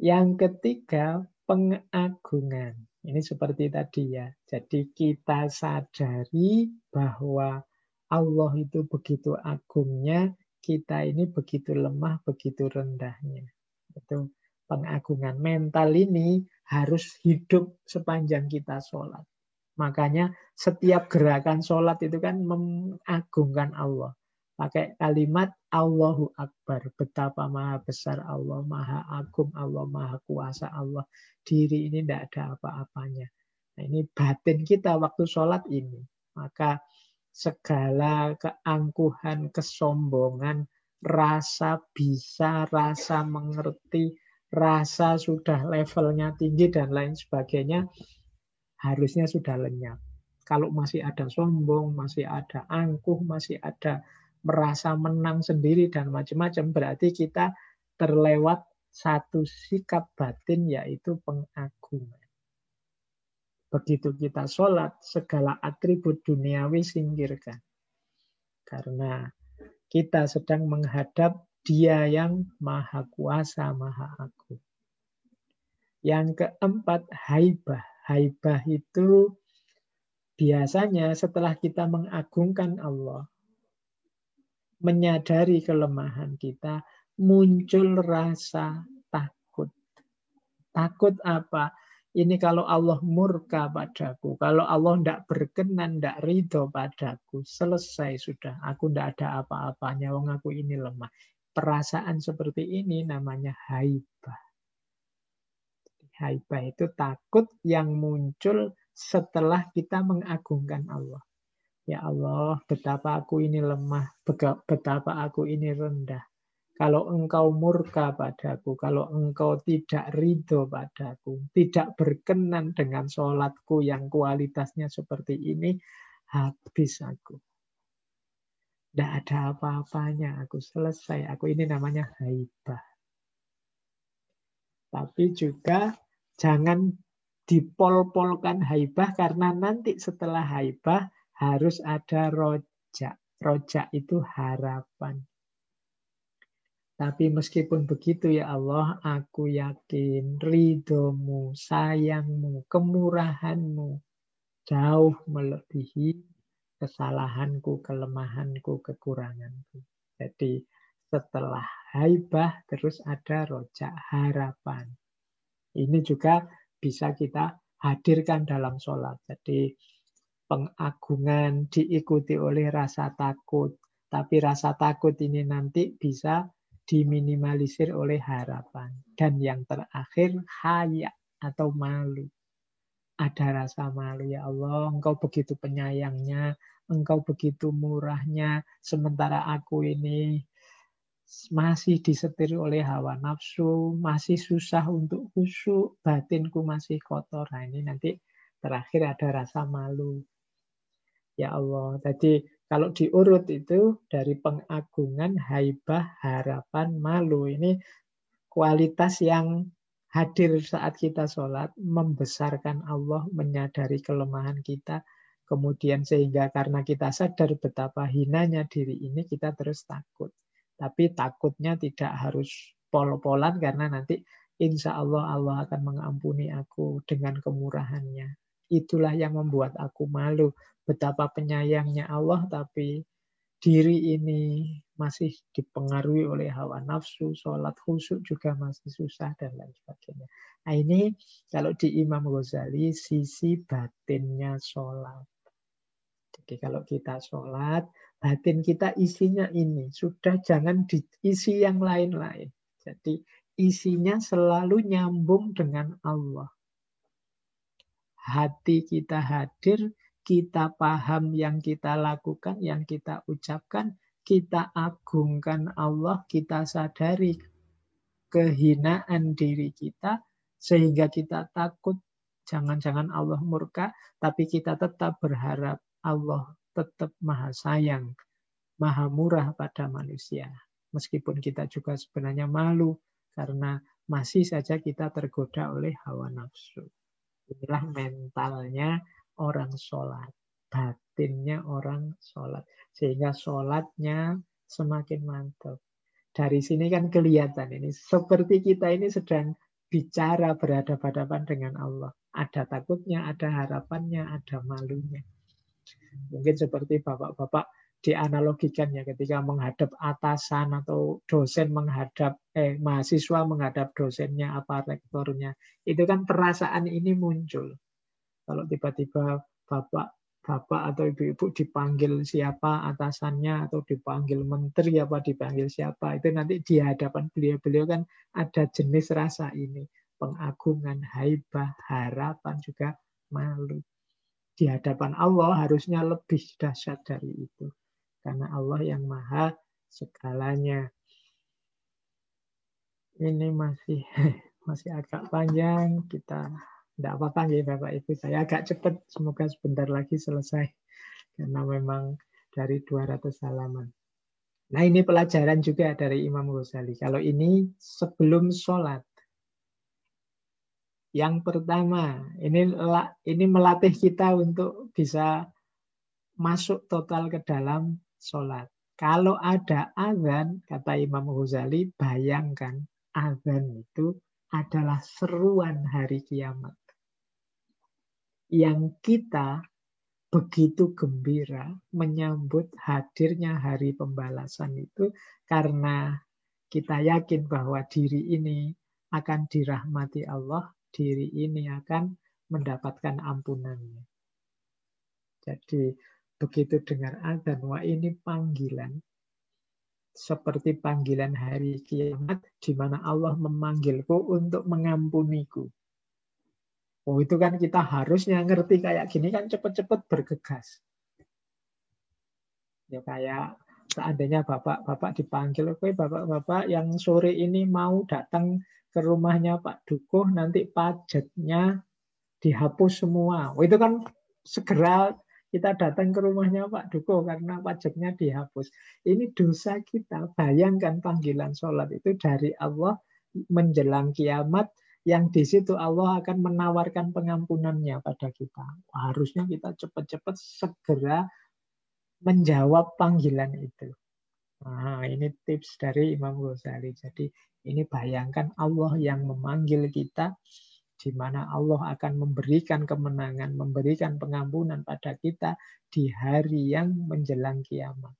[SPEAKER 1] yang ketiga, pengagungan. Ini seperti tadi ya. Jadi kita sadari bahwa Allah itu begitu agungnya, kita ini begitu lemah, begitu rendahnya. Itu pengagungan mental ini harus hidup sepanjang kita sholat. Makanya setiap gerakan sholat itu kan mengagungkan Allah. Pakai kalimat Allahu Akbar. Betapa maha besar Allah, maha agung Allah, maha kuasa Allah. Diri ini tidak ada apa-apanya. Nah, ini batin kita waktu sholat ini. Maka segala keangkuhan, kesombongan, rasa bisa, rasa mengerti, rasa sudah levelnya tinggi dan lain sebagainya, harusnya sudah lenyap. Kalau masih ada sombong, masih ada angkuh, masih ada merasa menang sendiri dan macam-macam, berarti kita terlewat satu sikap batin yaitu pengagungan. Begitu kita sholat, segala atribut duniawi singkirkan. Karena kita sedang menghadap dia yang maha kuasa, maha agung. Yang keempat, haibah. Haibah itu biasanya setelah kita mengagungkan Allah, menyadari kelemahan kita, muncul rasa takut. Takut apa? Ini kalau Allah murka padaku, kalau Allah tidak berkenan, tidak ridho padaku, selesai sudah. Aku tidak ada apa-apanya, wong aku ini lemah. Perasaan seperti ini namanya haibah. Haibah itu takut yang muncul setelah kita mengagungkan Allah. Ya Allah, betapa aku ini lemah, betapa aku ini rendah. Kalau engkau murka padaku, kalau engkau tidak ridho padaku, tidak berkenan dengan sholatku yang kualitasnya seperti ini, habis aku. Tidak ada apa-apanya, aku selesai. Aku ini namanya haibah. Tapi juga jangan dipol-polkan haibah karena nanti setelah haibah harus ada rojak. Rojak itu harapan. Tapi meskipun begitu ya Allah, aku yakin ridomu, sayangmu, kemurahanmu jauh melebihi kesalahanku, kelemahanku, kekuranganku. Jadi setelah haibah terus ada rojak harapan. Ini juga bisa kita hadirkan dalam sholat. Jadi pengagungan diikuti oleh rasa takut. Tapi rasa takut ini nanti bisa diminimalisir oleh harapan. Dan yang terakhir, haya atau malu. Ada rasa malu, ya Allah, engkau begitu penyayangnya, engkau begitu murahnya, sementara aku ini masih disetir oleh hawa nafsu, masih susah untuk khusyuk, batinku masih kotor. Nah ini nanti terakhir ada rasa malu. Ya Allah. Jadi kalau diurut itu dari pengagungan, haibah, harapan, malu. Ini kualitas yang hadir saat kita sholat, membesarkan Allah, menyadari kelemahan kita, kemudian sehingga karena kita sadar betapa hinanya diri ini, kita terus takut. Tapi takutnya tidak harus pol-polan karena nanti insya Allah Allah akan mengampuni aku dengan kemurahannya. Itulah yang membuat aku malu betapa penyayangnya Allah, tapi diri ini masih dipengaruhi oleh hawa nafsu, sholat khusyuk juga masih susah, dan lain sebagainya. Nah ini kalau di Imam Ghazali, sisi batinnya sholat. Jadi kalau kita sholat, batin kita isinya ini. Sudah jangan diisi yang lain-lain. Jadi isinya selalu nyambung dengan Allah. Hati kita hadir, kita paham yang kita lakukan, yang kita ucapkan, kita agungkan Allah, kita sadari kehinaan diri kita, sehingga kita takut jangan-jangan Allah murka, tapi kita tetap berharap Allah tetap maha sayang, maha murah pada manusia. Meskipun kita juga sebenarnya malu, karena masih saja kita tergoda oleh hawa nafsu. Inilah mentalnya orang sholat. Batinnya orang sholat. Sehingga sholatnya semakin mantap. Dari sini kan kelihatan ini. Seperti kita ini sedang bicara berhadapan-hadapan dengan Allah. Ada takutnya, ada harapannya, ada malunya. Mungkin seperti bapak-bapak dianalogikan ya ketika menghadap atasan atau dosen menghadap eh mahasiswa menghadap dosennya apa rektornya itu kan perasaan ini muncul kalau tiba-tiba bapak bapak atau ibu-ibu dipanggil siapa atasannya atau dipanggil menteri apa dipanggil siapa itu nanti di hadapan beliau-beliau kan ada jenis rasa ini. Pengagungan haibah harapan juga malu. Di hadapan Allah harusnya lebih dahsyat dari itu. Karena Allah yang maha segalanya. Ini masih masih agak panjang, kita tidak apa-apa ya Bapak Ibu. Saya agak cepat, semoga sebentar lagi selesai. Karena memang dari 200 halaman. Nah ini pelajaran juga dari Imam Ghazali. Kalau ini sebelum sholat. Yang pertama, ini ini melatih kita untuk bisa masuk total ke dalam sholat. Kalau ada azan, kata Imam Ghazali, bayangkan azan itu adalah seruan hari kiamat. Yang kita begitu gembira menyambut hadirnya hari pembalasan itu karena kita yakin bahwa diri ini akan dirahmati Allah, diri ini akan mendapatkan ampunannya. Jadi begitu dengar azan, wah ini panggilan. Seperti panggilan hari kiamat, di mana Allah memanggilku untuk mengampuniku. Oh itu kan kita harusnya ngerti kayak gini kan cepet-cepet bergegas. Ya kayak seandainya bapak-bapak dipanggil, oke bapak-bapak yang sore ini mau datang ke rumahnya Pak Dukuh, nanti pajetnya dihapus semua. Oh, itu kan segera kita datang ke rumahnya Pak Duko karena pajaknya dihapus. Ini dosa kita. Bayangkan panggilan sholat itu dari Allah menjelang kiamat yang di situ Allah akan menawarkan pengampunannya pada kita. Harusnya kita cepat-cepat segera menjawab panggilan itu. Nah, ini tips dari Imam Ghazali. Jadi ini bayangkan Allah yang memanggil kita di mana Allah akan memberikan kemenangan, memberikan pengampunan pada kita di hari yang menjelang kiamat.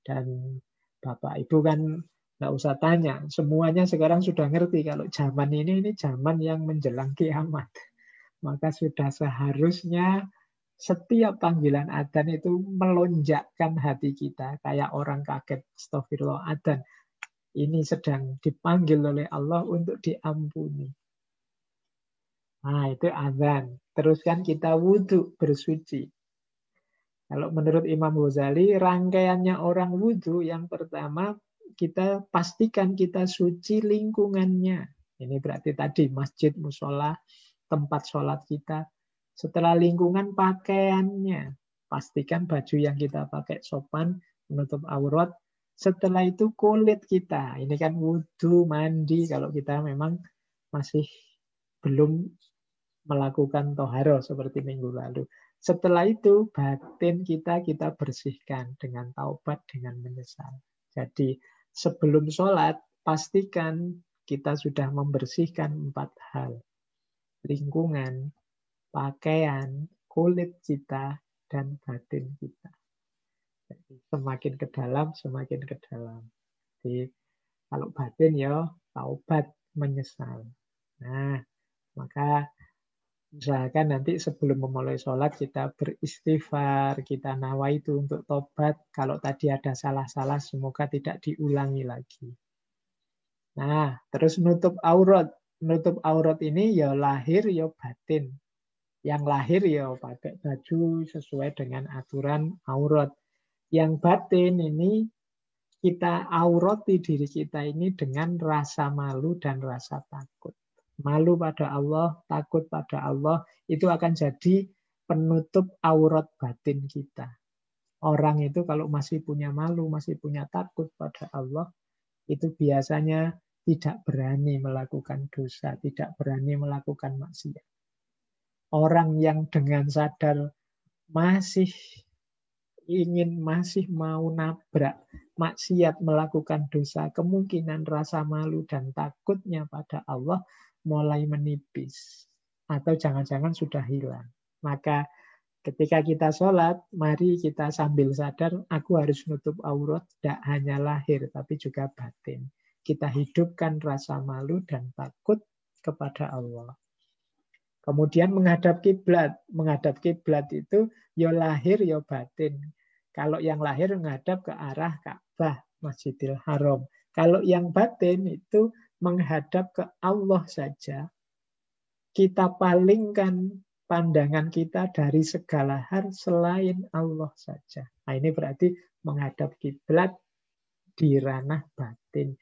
[SPEAKER 1] Dan Bapak Ibu kan nggak usah tanya, semuanya sekarang sudah ngerti kalau zaman ini ini zaman yang menjelang kiamat. Maka sudah seharusnya setiap panggilan adzan itu melonjakkan hati kita kayak orang kaget astagfirullah adzan ini sedang dipanggil oleh Allah untuk diampuni Nah, itu azan. Terus kan kita wudhu bersuci. Kalau menurut Imam Ghazali, rangkaiannya orang wudhu yang pertama kita pastikan kita suci lingkungannya. Ini berarti tadi masjid, musola, tempat sholat kita. Setelah lingkungan pakaiannya, pastikan baju yang kita pakai sopan, menutup aurat. Setelah itu kulit kita. Ini kan wudhu, mandi, kalau kita memang masih belum melakukan toharo seperti minggu lalu. Setelah itu batin kita kita bersihkan dengan taubat, dengan menyesal. Jadi sebelum sholat pastikan kita sudah membersihkan empat hal. Lingkungan, pakaian, kulit kita, dan batin kita. Jadi semakin ke dalam, semakin ke dalam. Jadi kalau batin ya taubat, menyesal. Nah, maka Usahakan nanti sebelum memulai sholat kita beristighfar, kita nawa itu untuk tobat. Kalau tadi ada salah-salah, semoga tidak diulangi lagi. Nah, terus nutup aurat. Nutup aurat ini ya lahir, ya batin. Yang lahir ya pakai baju sesuai dengan aturan aurat. Yang batin ini kita aurati diri kita ini dengan rasa malu dan rasa takut. Malu pada Allah, takut pada Allah, itu akan jadi penutup aurat batin kita. Orang itu kalau masih punya malu, masih punya takut pada Allah, itu biasanya tidak berani melakukan dosa, tidak berani melakukan maksiat. Orang yang dengan sadar masih ingin masih mau nabrak maksiat melakukan dosa, kemungkinan rasa malu dan takutnya pada Allah mulai menipis. Atau jangan-jangan sudah hilang. Maka ketika kita sholat, mari kita sambil sadar, aku harus nutup aurat, tidak hanya lahir, tapi juga batin. Kita hidupkan rasa malu dan takut kepada Allah. Kemudian menghadap kiblat. Menghadap kiblat itu ya lahir ya batin. Kalau yang lahir menghadap ke arah Ka'bah, Masjidil Haram. Kalau yang batin itu menghadap ke Allah saja. Kita palingkan pandangan kita dari segala hal selain Allah saja. Nah, ini berarti menghadap kiblat di ranah batin.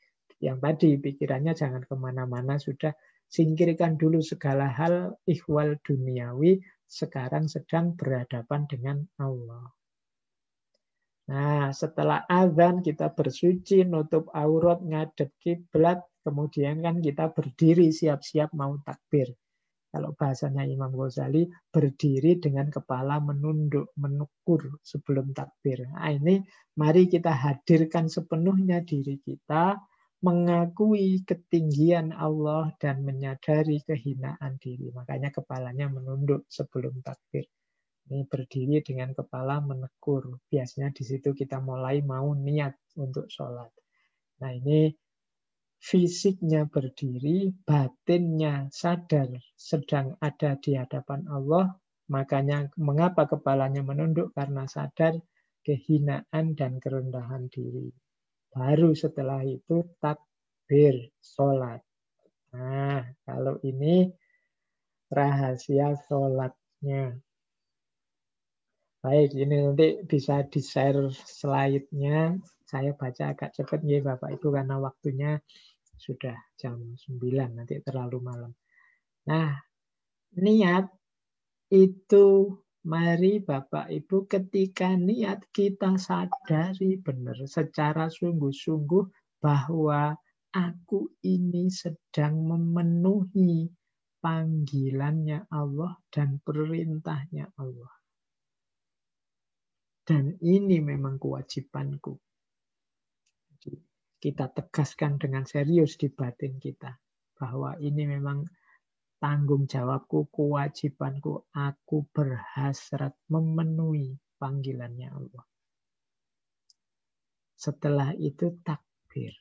[SPEAKER 1] Yang tadi pikirannya jangan ke mana-mana, sudah Singkirkan dulu segala hal ikhwal duniawi, sekarang sedang berhadapan dengan Allah. Nah, setelah azan kita bersuci, nutup aurat, ngadep kiblat, kemudian kan kita berdiri siap-siap mau takbir. Kalau bahasanya Imam Ghazali, berdiri dengan kepala menunduk, menukur sebelum takbir. Nah, ini mari kita hadirkan sepenuhnya diri kita, mengakui ketinggian Allah dan menyadari kehinaan diri. Makanya kepalanya menunduk sebelum takbir. Ini berdiri dengan kepala menekur. Biasanya di situ kita mulai mau niat untuk sholat. Nah ini fisiknya berdiri, batinnya sadar sedang ada di hadapan Allah. Makanya mengapa kepalanya menunduk? Karena sadar kehinaan dan kerendahan diri. Baru setelah itu takbir, sholat. Nah, kalau ini rahasia sholatnya. Baik, ini nanti bisa di-share slide-nya. Saya baca agak cepat ya Bapak Ibu karena waktunya sudah jam 9, nanti terlalu malam. Nah, niat itu Mari Bapak Ibu ketika niat kita sadari benar secara sungguh-sungguh bahwa aku ini sedang memenuhi panggilannya Allah dan perintahnya Allah. Dan ini memang kewajibanku. kita tegaskan dengan serius di batin kita bahwa ini memang tanggung jawabku, kewajibanku, aku berhasrat memenuhi panggilannya Allah. Setelah itu takbir.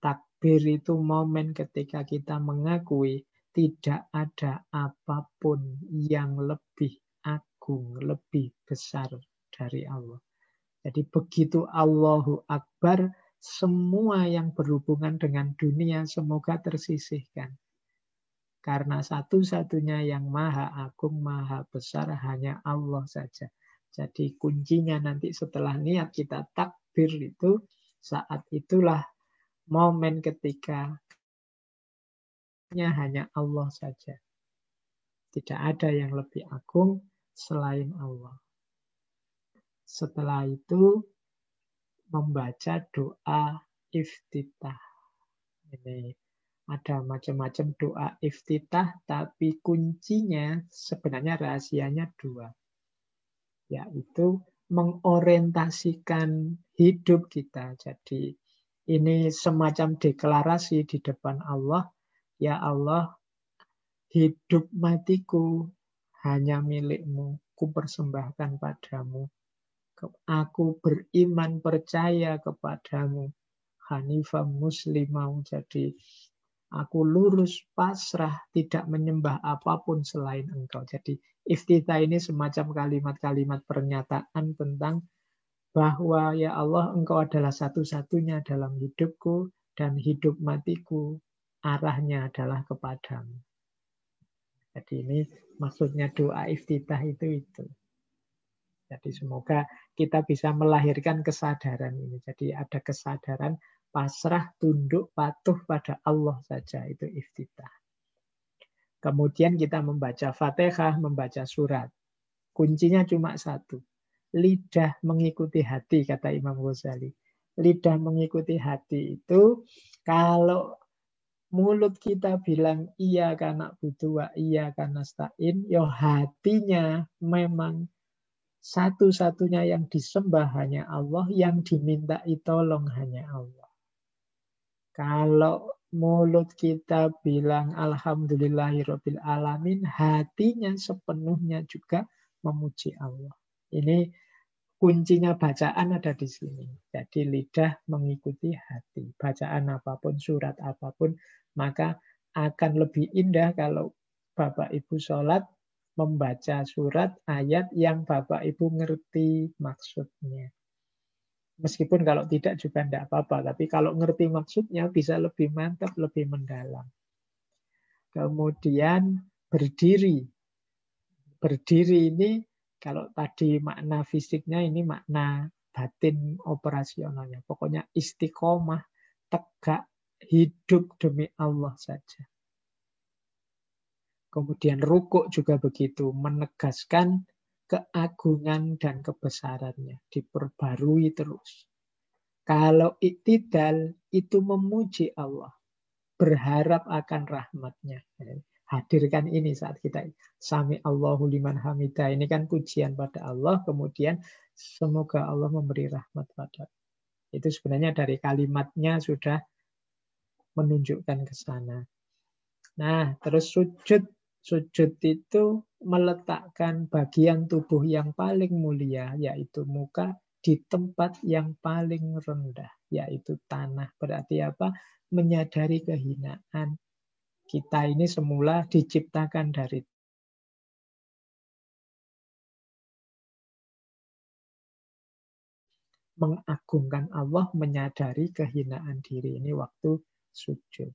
[SPEAKER 1] Takbir itu momen ketika kita mengakui tidak ada apa pun yang lebih agung, lebih besar dari Allah. Jadi begitu Allahu Akbar, semua yang berhubungan dengan dunia semoga tersisihkan karena satu-satunya yang maha agung, maha besar hanya Allah saja. Jadi kuncinya nanti setelah niat kita takbir itu, saat itulah momen ketika hanya Allah saja. Tidak ada yang lebih agung selain Allah. Setelah itu membaca doa iftitah. Ini ada macam-macam doa iftitah, tapi kuncinya sebenarnya rahasianya dua. Yaitu mengorientasikan hidup kita. Jadi ini semacam deklarasi di depan Allah. Ya Allah, hidup matiku hanya milikmu. Ku persembahkan padamu. Aku beriman percaya kepadamu. Hanifah muslimah. Jadi Aku lurus, pasrah, tidak menyembah apa pun selain engkau. Jadi iftita ini semacam kalimat-kalimat pernyataan tentang bahwa ya Allah engkau adalah satu-satunya dalam hidupku dan hidup matiku arahnya adalah kepadamu. Jadi ini maksudnya doa iftitah itu itu. Jadi semoga kita bisa melahirkan kesadaran ini. Jadi ada kesadaran pasrah, tunduk, patuh pada Allah saja. Itu iftitah. Kemudian kita membaca fatihah, membaca surat. Kuncinya cuma satu. Lidah mengikuti hati, kata Imam Ghazali. Lidah mengikuti hati itu kalau mulut kita bilang iya karena butuh iya karena stain, yo ya hatinya memang satu-satunya yang disembah hanya Allah, yang diminta tolong hanya Allah. Kalau mulut kita bilang Alhamdulillahirobbil alamin, hatinya sepenuhnya juga memuji Allah. Ini kuncinya bacaan ada di sini. Jadi lidah mengikuti hati. Bacaan apa pun, surat apa pun, maka akan lebih indah kalau Bapak Ibu sholat membaca surat ayat yang Bapak Ibu ngerti maksudnya. Meskipun kalau tidak juga tidak apa-apa, tapi kalau ngerti maksudnya bisa lebih mantap, lebih mendalam. Kemudian berdiri. Berdiri ini kalau tadi makna fisiknya ini makna batin operasionalnya. Pokoknya istiqomah, tegak, hidup demi Allah saja. Kemudian rukuk juga begitu, menegaskan keagungan dan kebesarannya, diperbarui terus. Kalau iktidal itu memuji Allah, berharap akan rahmatnya. Hadirkan ini saat kita sami Allahu liman hamidah. Ini kan pujian pada Allah, kemudian semoga Allah memberi rahmat pada. Itu sebenarnya dari kalimatnya sudah menunjukkan ke sana. Nah, terus sujud Sujud itu meletakkan bagian tubuh yang paling mulia, yaitu muka, di tempat yang paling rendah, yaitu tanah. Berarti apa? Menyadari kehinaan. Kita ini semula diciptakan dari mengagungkan Allah, menyadari kehinaan diri ini waktu sujud.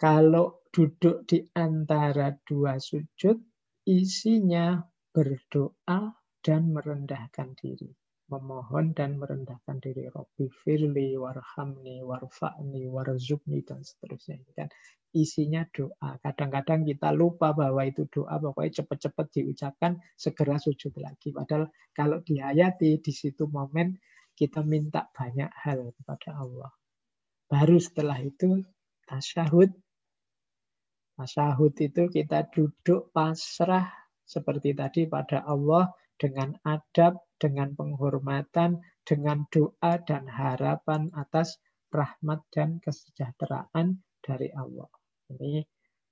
[SPEAKER 1] Kalau duduk di antara dua sujud, isinya berdoa dan merendahkan diri. Memohon dan merendahkan diri. Robbi firli, warhamni, warfa'ni, warzubni, dan seterusnya. Kan isinya doa. Kadang-kadang kita lupa bahwa itu doa, pokoknya cepat-cepat diucapkan, segera sujud lagi. Padahal kalau dihayati, di situ momen kita minta banyak hal kepada Allah. Baru setelah itu tasyahud Tasyahud itu kita duduk pasrah seperti tadi pada Allah dengan adab, dengan penghormatan, dengan doa dan harapan atas rahmat dan kesejahteraan dari Allah. Ini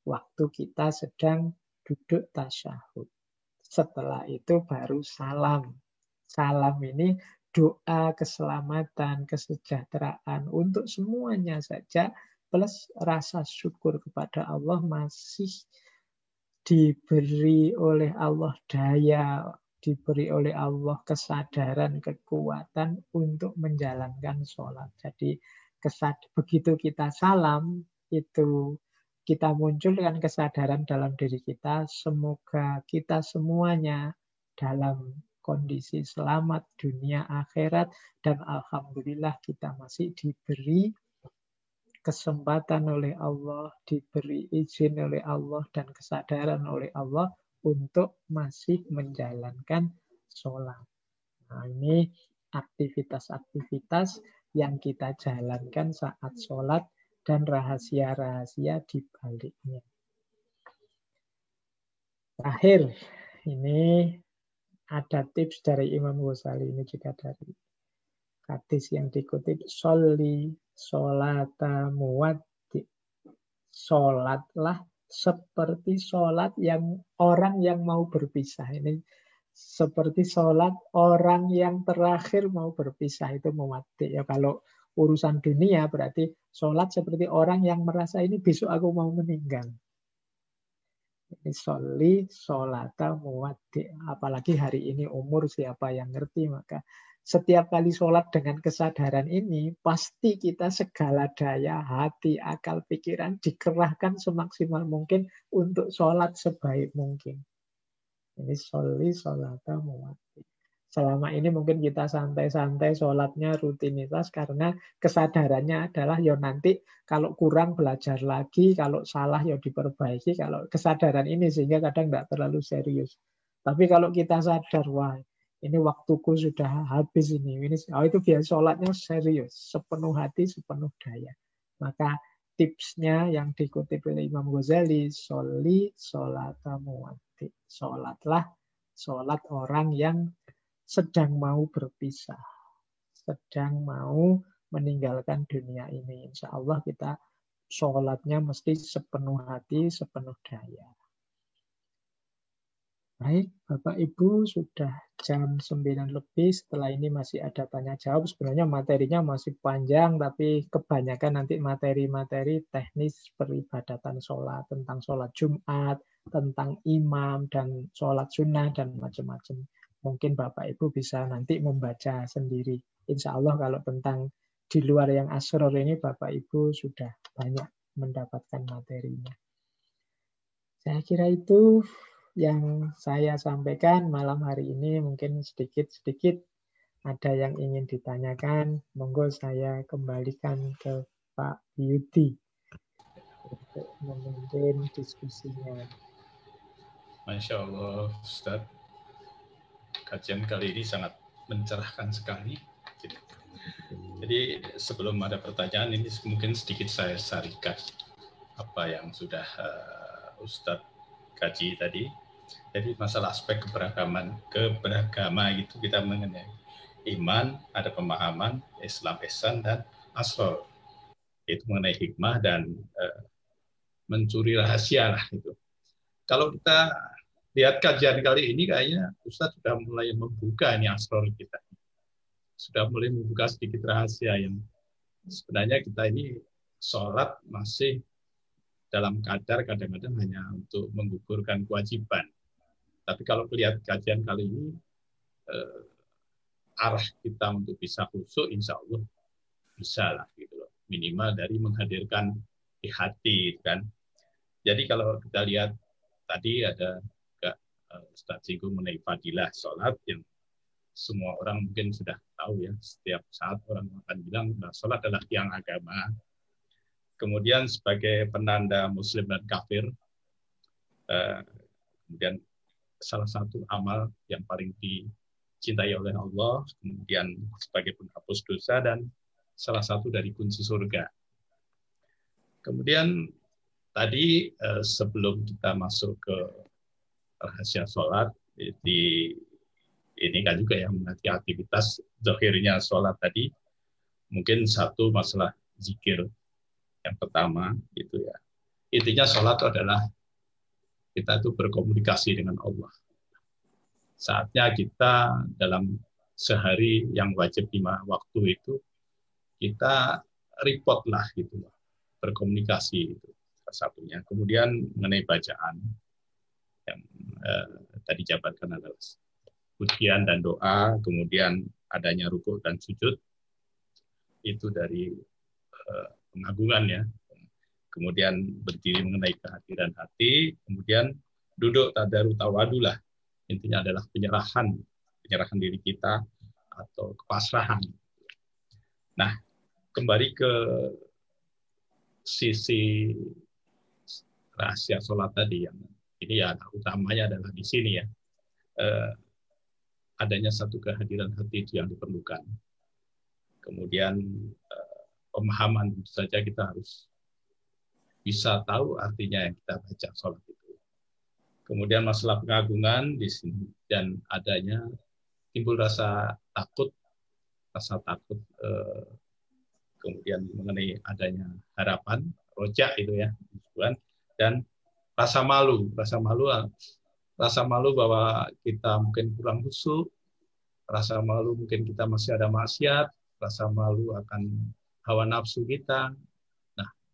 [SPEAKER 1] waktu kita sedang duduk tasyahud. Setelah itu baru salam. Salam ini doa keselamatan, kesejahteraan untuk semuanya saja plus rasa syukur kepada Allah masih diberi oleh Allah daya, diberi oleh Allah kesadaran, kekuatan untuk menjalankan sholat. Jadi kesad begitu kita salam, itu kita munculkan kesadaran dalam diri kita. Semoga kita semuanya dalam kondisi selamat dunia akhirat dan alhamdulillah kita masih diberi kesempatan oleh Allah, diberi izin oleh Allah, dan kesadaran oleh Allah untuk masih menjalankan sholat. Nah, ini aktivitas-aktivitas yang kita jalankan saat sholat dan rahasia-rahasia di baliknya. Terakhir, ini ada tips dari Imam Ghazali, ini juga dari hadis yang dikutip, Soli Solata muwaddi. Solatlah seperti solat yang orang yang mau berpisah. Ini seperti solat orang yang terakhir mau berpisah itu muwaddi. Ya kalau urusan dunia berarti solat seperti orang yang merasa ini besok aku mau meninggal. Ini soli, solata, muwaddi. Apalagi hari ini umur siapa yang ngerti, maka setiap kali sholat dengan kesadaran ini, pasti kita segala daya, hati, akal, pikiran dikerahkan semaksimal mungkin untuk sholat sebaik mungkin. Ini soli sholatamu muwati. Selama ini mungkin kita santai-santai sholatnya rutinitas karena kesadarannya adalah ya nanti kalau kurang belajar lagi, kalau salah ya diperbaiki, kalau kesadaran ini sehingga kadang tidak terlalu serius. Tapi kalau kita sadar, wah ini waktuku sudah habis ini. ini oh itu biasa sholatnya serius, sepenuh hati, sepenuh daya. Maka tipsnya yang dikutip oleh Imam Ghazali, soli sholatamu wati. Sholatlah sholat orang yang sedang mau berpisah. Sedang mau meninggalkan dunia ini. Insya Allah kita sholatnya mesti sepenuh hati, sepenuh daya. Baik, Bapak Ibu sudah jam 9 lebih. Setelah ini masih ada tanya jawab. Sebenarnya materinya masih panjang, tapi kebanyakan nanti materi-materi teknis peribadatan sholat, tentang sholat Jumat, tentang imam, dan sholat sunnah, dan macam-macam. Mungkin Bapak Ibu bisa nanti membaca sendiri. Insya Allah kalau tentang di luar yang asror ini, Bapak Ibu sudah banyak mendapatkan materinya. Saya kira itu yang saya sampaikan malam hari ini mungkin sedikit-sedikit ada yang ingin ditanyakan, monggo saya kembalikan ke Pak Yudi untuk memimpin diskusinya.
[SPEAKER 3] Masya Allah, Ustaz. Kajian kali ini sangat mencerahkan sekali. Jadi sebelum ada pertanyaan ini mungkin sedikit saya sarikan apa yang sudah uh, Ustadz kaji tadi. Jadi masalah aspek keberagaman, keberagaman itu kita mengenai iman, ada pemahaman, Islam, Ihsan, dan asal Itu mengenai hikmah dan uh, mencuri rahasia lah itu. Kalau kita lihat kajian kali ini kayaknya Ustadz sudah mulai membuka ini asal kita. Sudah mulai membuka sedikit rahasia yang sebenarnya kita ini sholat masih dalam kadar kadang-kadang hanya untuk menggugurkan kewajiban. Tapi kalau melihat kajian kali ini, eh, arah kita untuk bisa khusyuk, insya Allah bisa lah gitu loh. Minimal dari menghadirkan di hati kan. Jadi kalau kita lihat tadi ada juga uh, Ustaz singgung mengenai fadilah sholat yang semua orang mungkin sudah tahu ya. Setiap saat orang akan bilang nah, sholat adalah tiang agama kemudian sebagai penanda muslim dan kafir uh, kemudian salah satu amal yang paling dicintai oleh Allah kemudian sebagai penghapus dosa dan salah satu dari kunci surga. Kemudian tadi uh, sebelum kita masuk ke rahasia sholat di ini kan juga yang mengerti aktivitas zahirnya sholat tadi mungkin satu masalah zikir yang pertama itu ya. Intinya sholat adalah kita itu berkomunikasi dengan Allah. Saatnya kita dalam sehari yang wajib lima waktu itu kita report lah gitu loh. Berkomunikasi itu satunya. Kemudian mengenai bacaan yang eh, tadi jabarkan adalah pujian dan doa kemudian adanya rukuk dan sujud. Itu dari eh, pengagungan ya. Kemudian berdiri mengenai kehadiran hati, kemudian duduk tadaru tawadulah. Intinya adalah penyerahan, penyerahan diri kita atau kepasrahan. Nah, kembali ke sisi rahasia sholat tadi yang ini ya utamanya adalah di sini ya eh, adanya satu kehadiran hati yang diperlukan. Kemudian eh, pemahaman saja kita harus bisa tahu artinya yang kita baca sholat itu. Kemudian masalah pengagungan di sini dan adanya timbul rasa takut, rasa takut eh, kemudian mengenai adanya harapan, rojak itu ya, dan rasa malu, rasa malu, rasa malu bahwa kita mungkin kurang khusyuk, rasa malu mungkin kita masih ada maksiat, rasa malu akan hawa nafsu kita.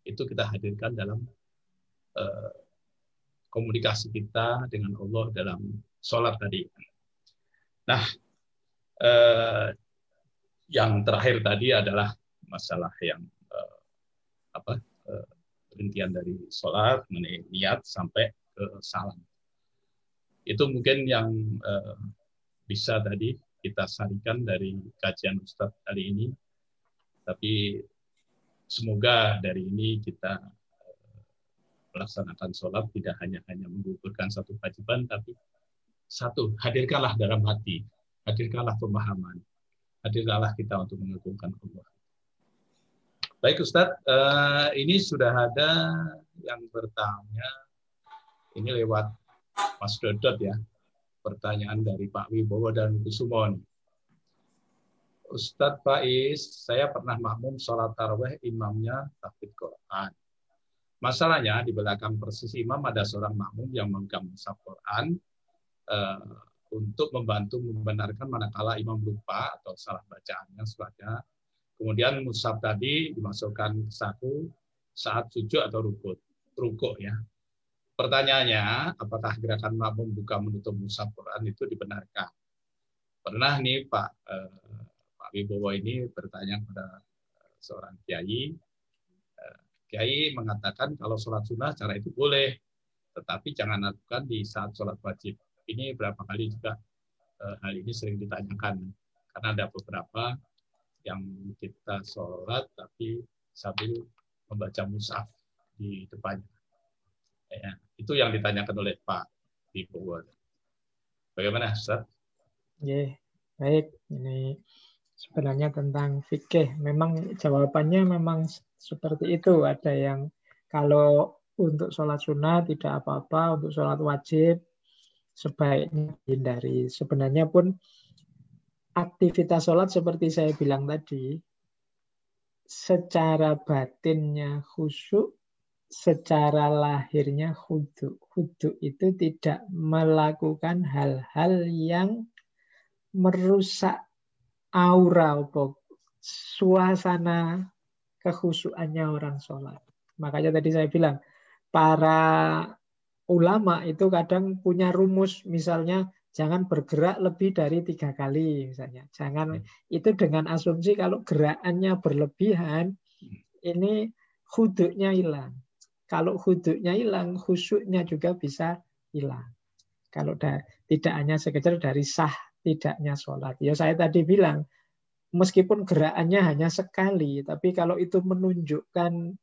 [SPEAKER 3] Itu kita hadirkan dalam uh, komunikasi kita dengan Allah dalam sholat tadi. Nah, uh, yang terakhir tadi adalah masalah yang uh, apa rincian dari sholat, niat sampai ke salam. Itu mungkin yang uh, bisa tadi kita sarikan dari kajian Ustadz kali ini. Tapi semoga dari ini kita melaksanakan sholat tidak hanya hanya menggugurkan satu kewajiban, tapi satu hadirkanlah dalam hati, hadirkanlah pemahaman, hadirkanlah kita untuk mengagungkan Allah. Baik Ustadz, uh, ini sudah ada yang bertanya, ini lewat Mas Dodot ya, pertanyaan dari Pak Wibowo dan Kusumon. Ustadz Faiz, saya pernah makmum sholat taraweh imamnya takbir Quran. Masalahnya di belakang persis imam ada seorang makmum yang mushaf Quran uh, untuk membantu membenarkan manakala imam lupa atau salah bacaannya sebagai Kemudian mushaf tadi dimasukkan ke saku saat sujud atau rukuk, rukuk ya. Pertanyaannya, apakah gerakan makmum buka menutup mushaf Quran itu dibenarkan? Pernah nih Pak eh, Pak Wibowo ini bertanya kepada seorang kiai, eh, kiai mengatakan kalau sholat sunnah cara itu boleh, tetapi jangan lakukan di saat sholat wajib. Ini berapa kali juga eh, hal ini sering ditanyakan karena ada beberapa yang kita sholat tapi sambil membaca mushaf di depannya. Ya, itu yang ditanyakan oleh Pak Ibu. Bagaimana, Ustaz?
[SPEAKER 1] Ya, baik. Ini sebenarnya tentang fikih. Memang jawabannya memang seperti itu. Ada yang kalau untuk sholat sunnah tidak apa-apa, untuk sholat wajib sebaiknya hindari. Sebenarnya pun aktivitas sholat seperti saya bilang tadi, secara batinnya khusyuk, secara lahirnya khudu. Khudu itu tidak melakukan hal-hal yang merusak aura suasana kekhusyuannya orang sholat. Makanya tadi saya bilang, para ulama itu kadang punya rumus, misalnya jangan bergerak lebih dari tiga kali misalnya. Jangan hmm. itu dengan asumsi kalau gerakannya berlebihan ini huduknya hilang. Kalau huduknya hilang, khusyuknya juga bisa hilang. Kalau da, tidak hanya sekedar dari sah tidaknya sholat. Ya saya tadi bilang, meskipun gerakannya hanya sekali, tapi kalau itu menunjukkan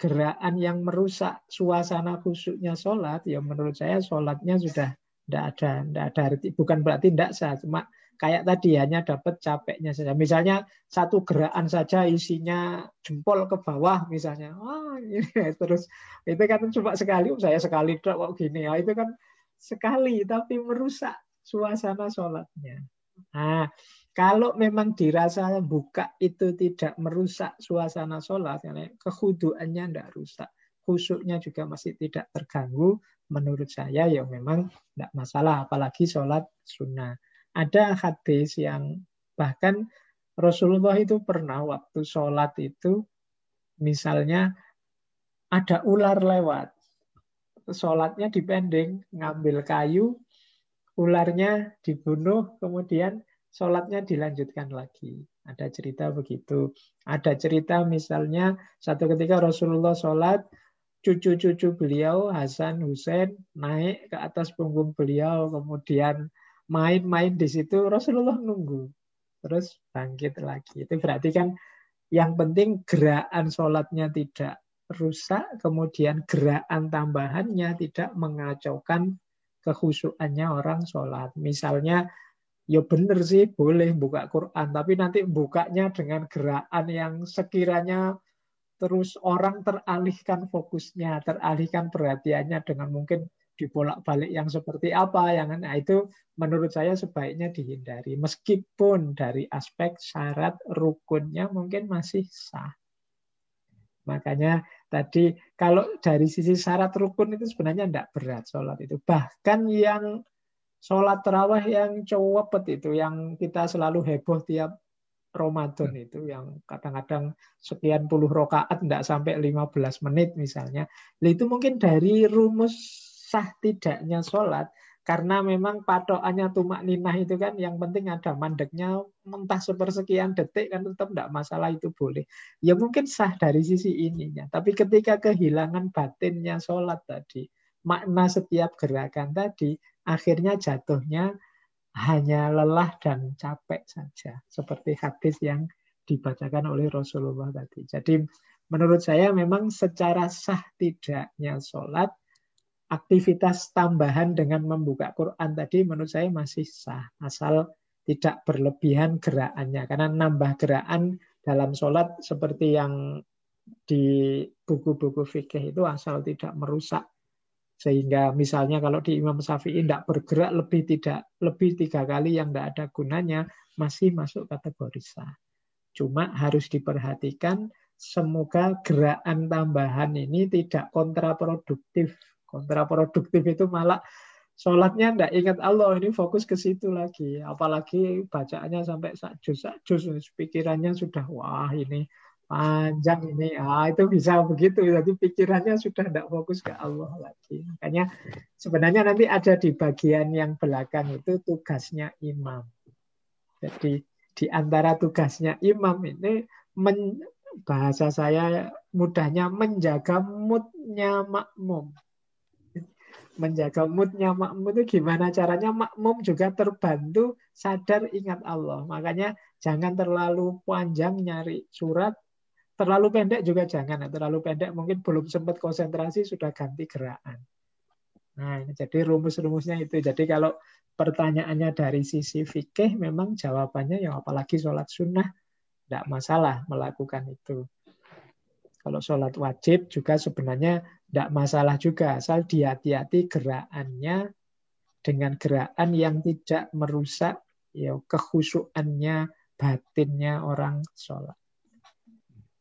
[SPEAKER 1] gerakan yang merusak suasana khusyuknya sholat, ya menurut saya sholatnya sudah tidak ada, tidak ada arti. Bukan berarti tidak sah, cuma kayak tadi hanya dapat capeknya saja. Misalnya satu gerakan saja isinya jempol ke bawah misalnya. Wah, ini terus itu kan cuma sekali, oh, saya sekali kok gini ya. Itu kan sekali tapi merusak suasana sholatnya. Nah, kalau memang dirasa buka itu tidak merusak suasana sholat, kehuduannya tidak rusak khusyuknya juga masih tidak terganggu, menurut saya ya memang tidak masalah, apalagi sholat sunnah. Ada hadis yang bahkan Rasulullah itu pernah waktu sholat itu, misalnya ada ular lewat, sholatnya dipending, ngambil kayu, ularnya dibunuh, kemudian sholatnya dilanjutkan lagi. Ada cerita begitu. Ada cerita misalnya satu ketika Rasulullah sholat, cucu-cucu beliau Hasan Husain naik ke atas punggung beliau kemudian main-main di situ Rasulullah nunggu terus bangkit lagi itu berarti kan yang penting gerakan sholatnya tidak rusak kemudian gerakan tambahannya tidak mengacaukan kehusuannya orang sholat. Misalnya ya benar sih boleh buka Quran tapi nanti bukanya dengan gerakan yang sekiranya terus orang teralihkan fokusnya, teralihkan perhatiannya dengan mungkin dibolak-balik yang seperti apa yang nah itu menurut saya sebaiknya dihindari. Meskipun dari aspek syarat rukunnya mungkin masih sah. Makanya tadi kalau dari sisi syarat rukun itu sebenarnya tidak berat sholat itu. Bahkan yang sholat terawih yang cowopet itu, yang kita selalu heboh tiap Ramadan itu yang kadang-kadang sekian puluh rokaat tidak sampai 15 menit misalnya. Itu mungkin dari rumus sah tidaknya sholat karena memang patokannya tumak ninah itu kan yang penting ada mandeknya mentah sepersekian detik kan tetap tidak masalah itu boleh. Ya mungkin sah dari sisi ininya. Tapi ketika kehilangan batinnya sholat tadi, makna setiap gerakan tadi, akhirnya jatuhnya hanya lelah dan capek saja. Seperti hadis yang dibacakan oleh Rasulullah tadi. Jadi menurut saya memang secara sah tidaknya sholat aktivitas tambahan dengan membuka Quran tadi menurut saya masih sah asal tidak berlebihan gerakannya. Karena nambah gerakan dalam sholat seperti yang di buku-buku fikih itu asal tidak merusak. Sehingga misalnya kalau di Imam Syafi'i tidak bergerak lebih tidak lebih tiga kali yang tidak ada gunanya masih masuk kategori sah. Cuma harus diperhatikan semoga gerakan tambahan ini tidak kontraproduktif kontraproduktif itu malah sholatnya ndak ingat Allah. Ini fokus ke situ lagi. Apalagi bacaannya sampai sakjus sakjus pikirannya sudah wah ini panjang ini. Ah itu bisa begitu. Jadi pikirannya sudah tidak fokus ke Allah lagi. Makanya sebenarnya nanti ada di bagian yang belakang itu tugasnya imam. Jadi di antara tugasnya imam ini men, bahasa saya mudahnya menjaga moodnya makmum menjaga moodnya makmum itu gimana caranya makmum juga terbantu sadar ingat Allah. Makanya jangan terlalu panjang nyari surat, terlalu pendek juga jangan. Terlalu pendek mungkin belum sempat konsentrasi sudah ganti gerakan. Nah, jadi rumus-rumusnya itu. Jadi kalau pertanyaannya dari sisi fikih memang jawabannya ya apalagi sholat sunnah tidak masalah melakukan itu. Kalau sholat wajib juga sebenarnya tidak masalah juga, asal dihati-hati gerakannya dengan gerakan yang tidak merusak ya kehusuannya batinnya orang sholat.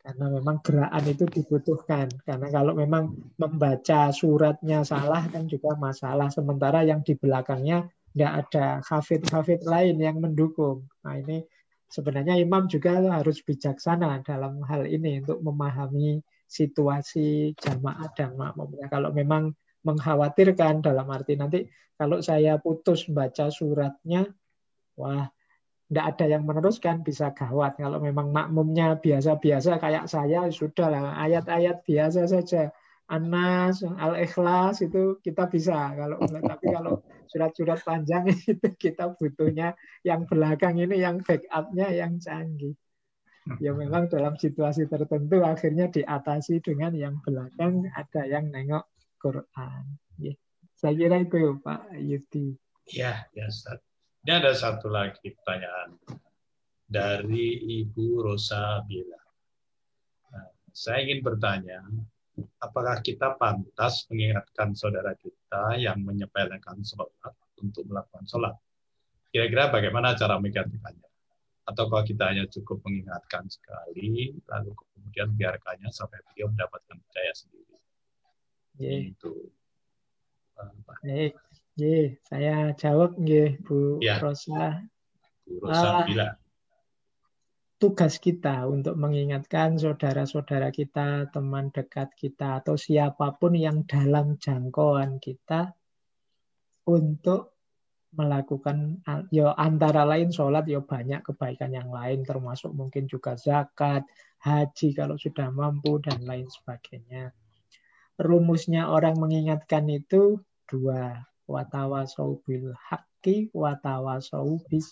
[SPEAKER 1] Karena memang gerakan itu dibutuhkan. Karena kalau memang membaca suratnya salah kan juga masalah. Sementara yang di belakangnya tidak ada hafid-hafid lain yang mendukung. Nah ini sebenarnya imam juga harus bijaksana dalam hal ini untuk memahami situasi jamaah dan makmumnya. Kalau memang mengkhawatirkan dalam arti nanti kalau saya putus baca suratnya, wah, tidak ada yang meneruskan bisa gawat. Kalau memang makmumnya biasa-biasa kayak saya, sudah lah ayat-ayat biasa saja. Anas, Al-Ikhlas itu kita bisa. Kalau tapi kalau surat-surat panjang itu kita butuhnya yang belakang ini yang backupnya yang canggih. Ya memang dalam situasi tertentu akhirnya diatasi dengan yang belakang ada yang nengok Quran. Ya. Saya kira itu Pak Yudi.
[SPEAKER 3] Ya, ya Ustaz. Ini ada satu lagi pertanyaan dari Ibu Rosa Bila. Nah, saya ingin bertanya, apakah kita pantas mengingatkan saudara kita yang menyepelekan sholat untuk melakukan sholat? Kira-kira bagaimana cara mengingatkannya? Atau kalau kita hanya cukup mengingatkan sekali, lalu kemudian biarkannya sampai beliau mendapatkan percaya sendiri.
[SPEAKER 1] Yeah. Itu. Baik, yeah. saya jawab yeah, Bu ya. Rosa.
[SPEAKER 3] Bu Rosa uh, bila
[SPEAKER 1] tugas kita untuk mengingatkan saudara-saudara kita, teman dekat kita, atau siapa pun yang dalam jangkauan kita untuk melakukan ya antara lain sholat ya banyak kebaikan yang lain termasuk mungkin juga zakat, haji kalau sudah mampu dan lain sebagainya. Rumusnya orang mengingatkan itu dua watawasau bil haqqi watawasau bis.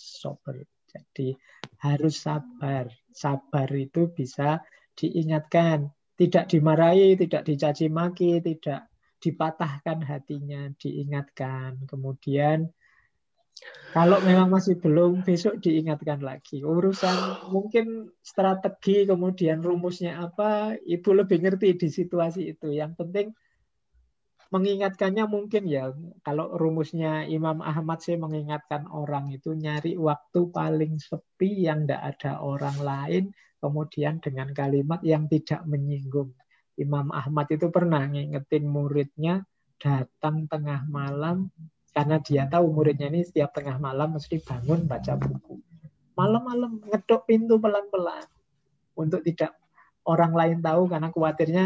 [SPEAKER 1] Jadi harus sabar. Sabar itu bisa diingatkan, tidak dimarahi, tidak dicaci maki, tidak dipatahkan hatinya, diingatkan. Kemudian kalau memang masih belum, besok diingatkan lagi. Urusan mungkin strategi, kemudian rumusnya apa, ibu lebih ngerti di situasi itu. Yang penting mengingatkannya mungkin ya. Kalau rumusnya Imam Ahmad sih mengingatkan orang itu nyari waktu paling sepi yang tidak ada orang lain kemudian dengan kalimat yang tidak menyinggung. Imam Ahmad itu pernah ngingetin muridnya datang tengah malam karena dia tahu muridnya ini setiap tengah malam mesti bangun baca buku. Malam-malam ngedok pintu pelan-pelan. Untuk tidak orang lain tahu karena khawatirnya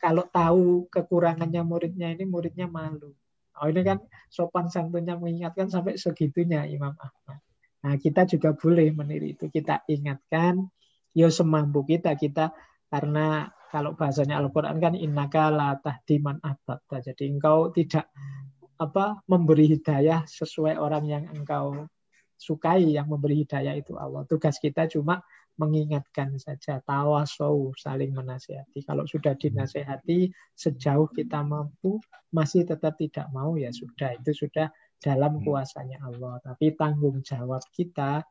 [SPEAKER 1] kalau tahu kekurangannya muridnya ini muridnya malu. Oh ini kan sopan santunnya mengingatkan sampai segitunya Imam Ahmad. Nah kita juga boleh meniru itu. Kita ingatkan, yo ya semampu kita kita karena kalau bahasanya Al-Quran kan innaka la tahdiman ahbabta. Jadi engkau tidak apa memberi hidayah sesuai orang yang engkau sukai yang memberi hidayah itu Allah. Tugas kita cuma mengingatkan saja, tawasau, saling menasehati. Kalau sudah dinasehati, sejauh kita mampu, masih tetap tidak mau, ya sudah. Itu sudah dalam hmm. kuasanya Allah. Tapi tanggung jawab kita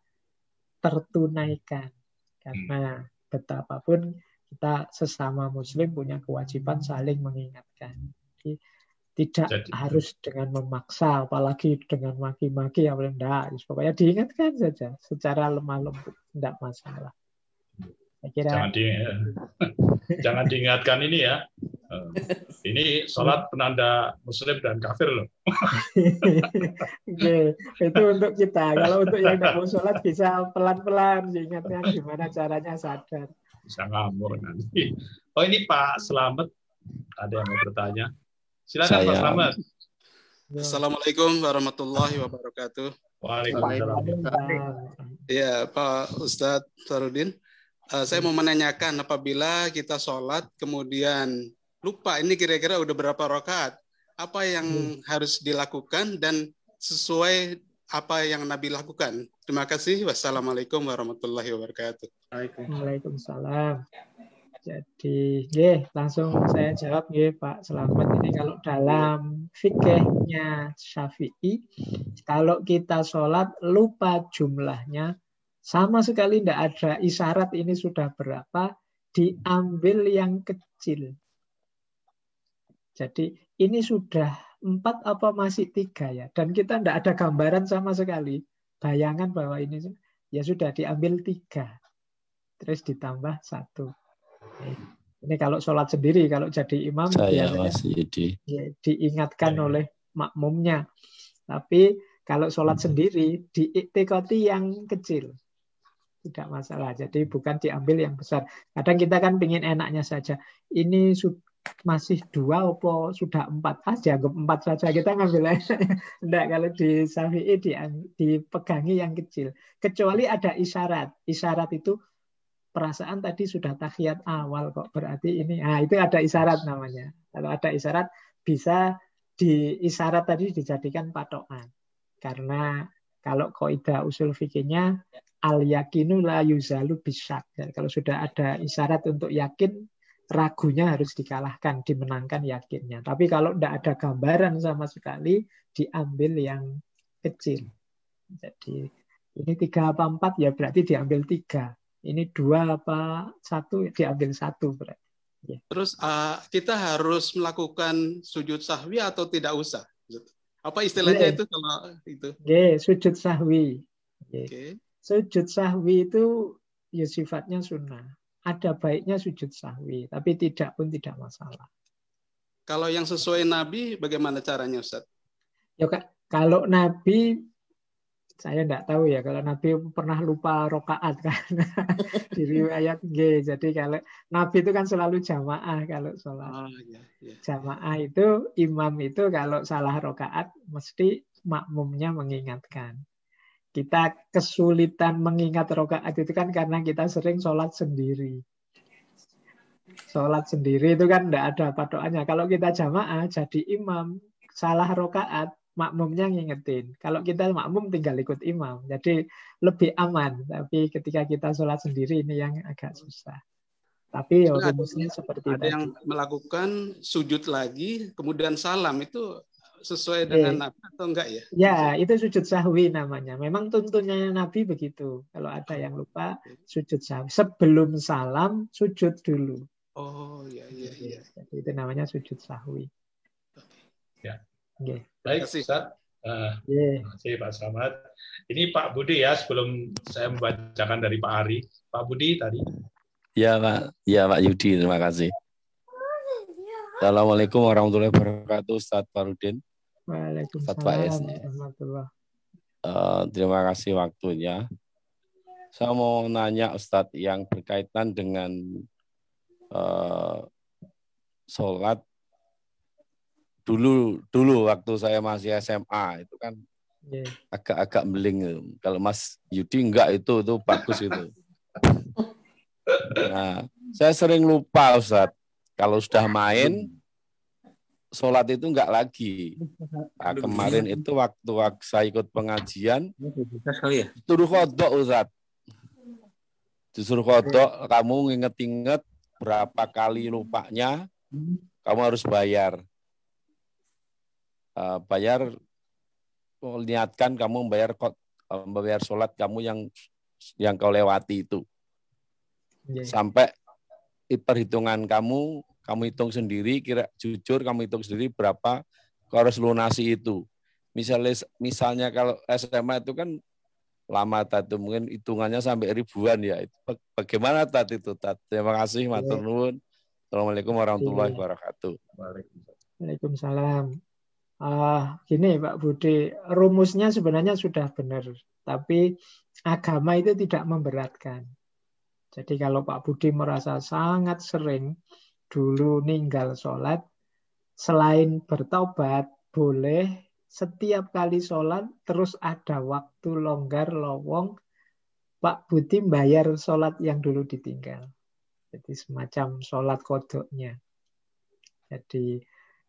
[SPEAKER 1] tertunaikan. Karena betapapun kita sesama muslim punya kewajiban saling mengingatkan. Jadi, tidak Jadi, harus dengan memaksa, apalagi dengan maki-maki ya enggak. Pokoknya diingatkan saja secara lemah lembut, tidak masalah.
[SPEAKER 3] Saya kira... Jangan, di, jangan diingatkan ini ya. Ini sholat penanda muslim dan kafir loh.
[SPEAKER 1] Oke, itu untuk kita. Kalau untuk yang tidak mau sholat bisa pelan-pelan diingatnya gimana caranya sadar.
[SPEAKER 3] Bisa ngamur nanti. Oh ini Pak Selamat, ada yang mau bertanya? Silakan Pak Selamat.
[SPEAKER 4] Assalamualaikum warahmatullahi wabarakatuh.
[SPEAKER 3] Waalaikumsalam.
[SPEAKER 4] Ya, Pak Ustadz Sarudin. Uh, saya mau menanyakan apabila kita sholat kemudian lupa ini kira-kira udah berapa rakaat, apa yang hmm. harus dilakukan dan sesuai apa yang Nabi lakukan. Terima kasih. Wassalamualaikum warahmatullahi wabarakatuh.
[SPEAKER 1] Waalaikumsalam. Jadi, ye, langsung saya jawab ye, Pak Selamat. Ini kalau dalam fikihnya Syafi'i, kalau kita sholat lupa jumlahnya, sama sekali tidak ada isyarat ini sudah berapa, diambil yang kecil. Jadi ini sudah empat apa masih tiga ya, dan kita tidak ada gambaran sama sekali. Bayangan bahwa ini ya sudah diambil tiga, terus ditambah satu. Ini kalau sholat sendiri, kalau jadi imam
[SPEAKER 2] Saya masih di...
[SPEAKER 1] ya, diingatkan ya. oleh makmumnya. Tapi kalau sholat hmm. sendiri diiktikoti yang kecil. Tidak masalah. Jadi bukan diambil yang besar. Kadang kita kan ingin enaknya saja. Ini masih dua apa sudah empat? Ah dianggap empat saja. Kita ngambil enggak kalau di Syafi'i dipegangi yang kecil. Kecuali ada isyarat. Isyarat itu perasaan tadi sudah tahiyat awal kok. Berarti ini nah itu ada isyarat namanya. Kalau ada isyarat bisa di isyarat tadi dijadikan patokan. Karena kalau kaidah usul fikihnya al yakinu la yuzalu bisyak kalau sudah ada isyarat untuk yakin ragunya harus dikalahkan dimenangkan yakinnya tapi kalau tidak ada gambaran sama sekali diambil yang kecil jadi ini tiga apa empat ya berarti diambil tiga ini dua apa satu diambil satu berarti.
[SPEAKER 4] Ya. Terus uh, kita harus melakukan sujud sahwi atau tidak usah? Apa istilahnya itu kalau itu?
[SPEAKER 1] Yeah, sujud sahwi. Yeah. Okay. Sujud sahwi itu ya sifatnya sunnah. Ada baiknya sujud sahwi, tapi tidak pun tidak masalah.
[SPEAKER 4] Kalau yang sesuai Nabi, bagaimana caranya Ustaz?
[SPEAKER 1] Ya kak, kalau Nabi saya tidak tahu ya kalau Nabi pernah lupa rokaat kan di riwayat G. Jadi kalau Nabi itu kan selalu jamaah kalau sholat. Oh, iya, iya. Jamaah itu imam itu kalau salah rokaat mesti makmumnya mengingatkan. Kita kesulitan mengingat rokaat itu kan karena kita sering sholat sendiri. Sholat sendiri itu kan tidak ada patokannya. Kalau kita jamaah jadi imam salah rokaat makmumnya ngingetin. Kalau kita makmum tinggal ikut imam. Jadi lebih aman. Tapi ketika kita sholat sendiri ini yang agak susah. Tapi ya rumusnya seperti
[SPEAKER 4] ada tadi. yang melakukan sujud lagi, kemudian salam itu sesuai dengan eh, Nabi atau enggak ya?
[SPEAKER 1] Ya, itu sujud sahwi namanya. Memang tuntunnya Nabi begitu. Kalau ada yang lupa sujud sahwi. Sebelum salam, sujud dulu.
[SPEAKER 4] Oh, iya, iya, iya.
[SPEAKER 1] Jadi itu namanya sujud sahwi.
[SPEAKER 3] Ya. Okay. Baik, Ustaz. Uh, yeah. Terima kasih Pak Selamat. Ini Pak Budi ya, sebelum saya membacakan dari Pak Ari. Pak Budi tadi.
[SPEAKER 2] Ya Pak, ya Pak Yudi, terima kasih. Assalamualaikum warahmatullahi wabarakatuh, Ustaz Farudin.
[SPEAKER 1] Waalaikumsalam
[SPEAKER 2] S. Uh, terima kasih waktunya. Saya mau nanya Ustadz yang berkaitan dengan uh, sholat dulu dulu waktu saya masih SMA itu kan yeah. agak-agak beling. Kalau Mas Yudi enggak itu itu bagus itu. Nah, saya sering lupa Ustaz. Kalau sudah main sholat itu enggak lagi. Nah, kemarin itu waktu, waktu saya ikut pengajian, ya? disuruh kodok Ustaz. Disuruh kodok, kamu inget-inget berapa kali lupanya, kamu harus bayar. Uh, bayar, niatkan kamu membayar uh, membayar sholat kamu yang yang kau lewati itu. Yeah. Sampai perhitungan kamu kamu hitung sendiri, kira jujur kamu hitung sendiri berapa harus lunasi itu. Misalnya, misalnya kalau SMA itu kan lama tadi mungkin hitungannya sampai ribuan ya. Itu bagaimana tadi itu? Tat? Terima kasih, matur iya. nuwun. Assalamualaikum warahmatullahi iya. wabarakatuh.
[SPEAKER 1] Waalaikumsalam. Uh, gini Pak Budi, rumusnya sebenarnya sudah benar, tapi agama itu tidak memberatkan. Jadi kalau Pak Budi merasa sangat sering dulu ninggal sholat, selain bertobat, boleh setiap kali sholat terus ada waktu longgar lowong, Pak Budi bayar sholat yang dulu ditinggal. Jadi semacam sholat kodoknya. Jadi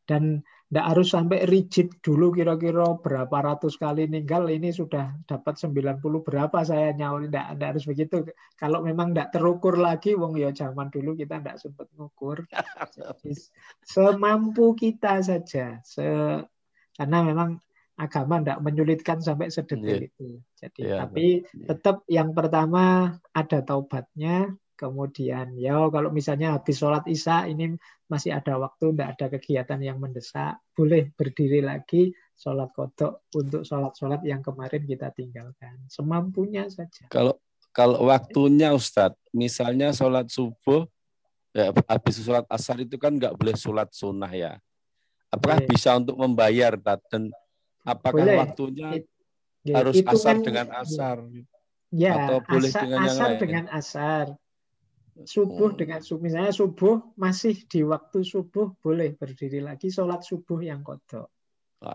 [SPEAKER 1] dan tidak harus sampai rigid dulu kira-kira berapa ratus kali ninggal ini sudah dapat 90 berapa saya nyawa tidak, tidak harus begitu. Kalau memang tidak terukur lagi wong ya zaman dulu kita tidak sempat ngukur. Jadi, semampu kita saja. Se, karena memang agama tidak menyulitkan sampai sedetail yeah. itu. Jadi yeah, tapi yeah. tetap yang pertama ada taubatnya Kemudian ya kalau misalnya habis sholat isya ini masih ada waktu, tidak ada kegiatan yang mendesak, boleh berdiri lagi sholat kodok untuk sholat-sholat yang kemarin kita tinggalkan. Semampunya saja.
[SPEAKER 2] Kalau kalau waktunya Ustadz, misalnya sholat subuh, ya, habis sholat asar itu kan nggak boleh sholat sunnah ya. Apakah boleh. bisa untuk membayar dan apakah boleh. waktunya It, harus asar kan, dengan asar?
[SPEAKER 1] Ya, atau boleh asar, dengan asar yang lain? dengan asar subuh dengan subuh. Misalnya subuh masih di waktu subuh boleh berdiri lagi sholat subuh yang kodok.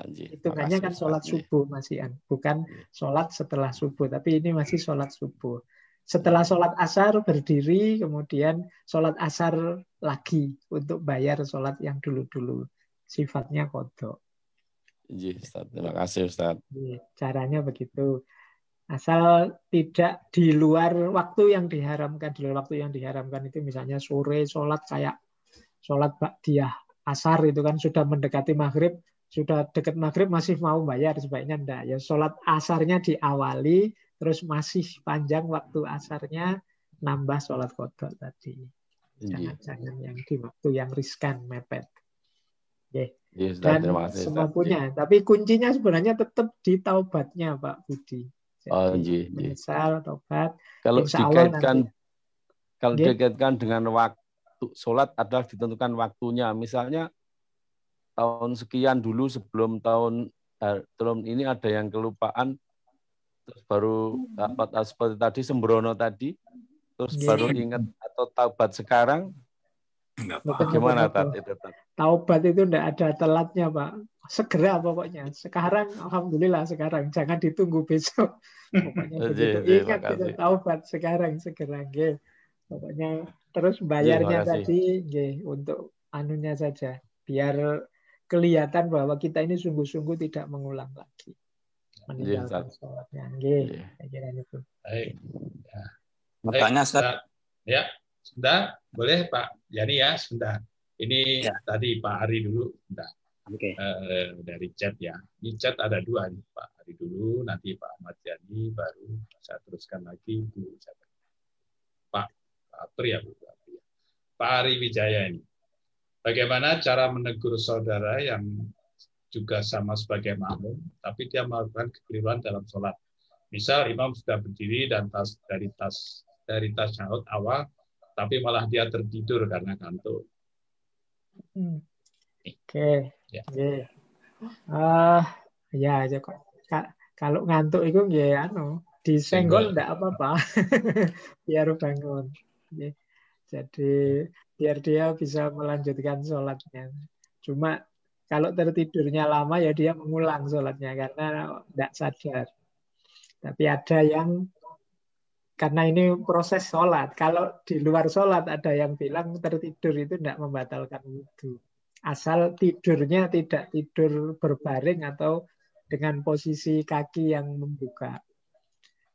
[SPEAKER 1] Itu hanya kan sholat subuh masih bukan iya. sholat setelah subuh tapi ini masih sholat subuh. Setelah sholat asar berdiri kemudian sholat asar lagi untuk bayar sholat yang dulu-dulu. Sifatnya kodok.
[SPEAKER 2] Terima kasih Ustaz.
[SPEAKER 1] Iya, caranya begitu asal tidak di luar waktu yang diharamkan di luar waktu yang diharamkan itu misalnya sore sholat kayak sholat dia asar itu kan sudah mendekati maghrib sudah dekat maghrib masih mau bayar sebaiknya enggak ya sholat asarnya diawali terus masih panjang waktu asarnya nambah sholat kodok tadi iya. jangan-jangan yang di waktu yang riskan mepet. Yes, dan semampunya. Tapi kuncinya sebenarnya tetap di taubatnya Pak Budi.
[SPEAKER 2] Oh, iya,
[SPEAKER 1] iya. Menyesal, tobat.
[SPEAKER 2] Kalau dikaitkan kalau dikaitkan dengan waktu sholat adalah ditentukan waktunya. Misalnya tahun sekian dulu sebelum tahun eh, tahun ini ada yang kelupaan terus baru dapat hmm. seperti tadi sembrono tadi terus yeah. baru ingat atau taubat sekarang Bagaimana
[SPEAKER 1] Tat itu Tat? Taubat itu tidak ada telatnya Pak. Segera pokoknya. Sekarang Alhamdulillah sekarang. Jangan ditunggu besok. Pokoknya begitu. Ingat kita taubat sekarang segera. Nge. Pokoknya terus bayarnya tadi nge, untuk anunya saja. Biar kelihatan bahwa kita ini sungguh-sungguh tidak mengulang lagi. Meninggalkan sholatnya. Nge. Saya kira itu. Baik.
[SPEAKER 3] Ya. Makanya Ya, sudah, boleh Pak Yani ya, sudah. Ini ya. tadi Pak Ari dulu, sudah. Oke. Okay. Uh, dari chat ya. Ini chat ada dua nih, Pak Ari dulu, nanti Pak Ahmad Yani, baru saya teruskan lagi Bu Pak Apri ya, Bu Apri. Pak Ari Wijaya ini. Bagaimana cara menegur saudara yang juga sama sebagai makmum, tapi dia melakukan kekeliruan dalam sholat. Misal imam sudah berdiri dan tas dari tas dari tas awal tapi malah dia tertidur karena kantuk.
[SPEAKER 1] Hmm. Oke. Okay. Ya. Yeah. Uh, ya, ya kok. Kalau ngantuk itu ya anu disenggol enggak apa-apa. biar bangun. Jadi biar dia bisa melanjutkan sholatnya. Cuma Kalau tertidurnya lama ya dia mengulang sholatnya karena tidak sadar. Tapi ada yang karena ini proses sholat. Kalau di luar sholat ada yang bilang tertidur itu tidak membatalkan wudhu. Asal tidurnya tidak tidur berbaring atau dengan posisi kaki yang membuka.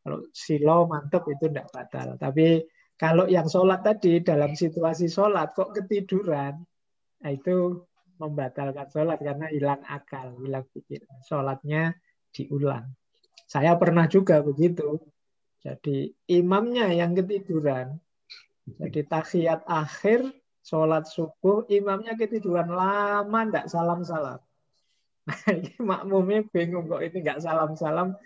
[SPEAKER 1] Kalau silo mantep itu tidak batal. Tapi kalau yang sholat tadi dalam situasi sholat kok ketiduran, nah itu membatalkan sholat karena hilang akal, hilang pikir. Sholatnya diulang. Saya pernah juga begitu. Jadi imamnya yang ketiduran. Jadi tahiyat akhir, sholat subuh, imamnya ketiduran lama, enggak salam-salam. Nah, ini makmumnya bingung kok ini enggak salam-salam.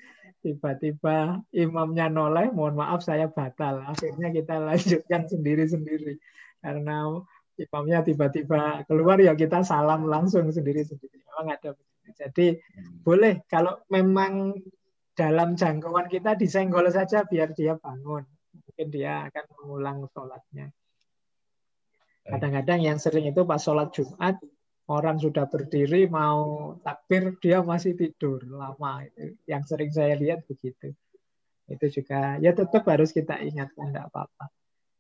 [SPEAKER 1] Tiba-tiba imamnya noleh, mohon maaf saya batal. Akhirnya kita lanjutkan sendiri-sendiri. Karena imamnya tiba-tiba keluar ya kita salam langsung sendiri-sendiri. Memang ada Jadi hmm. boleh kalau memang dalam jangkauan kita disenggol saja biar dia bangun. Mungkin dia akan mengulang sholatnya. Kadang-kadang yang sering itu pas sholat Jumat, orang sudah berdiri mau takbir, dia masih tidur lama. Yang sering saya lihat begitu. Itu juga, ya tetap harus kita ingatkan, tidak apa-apa.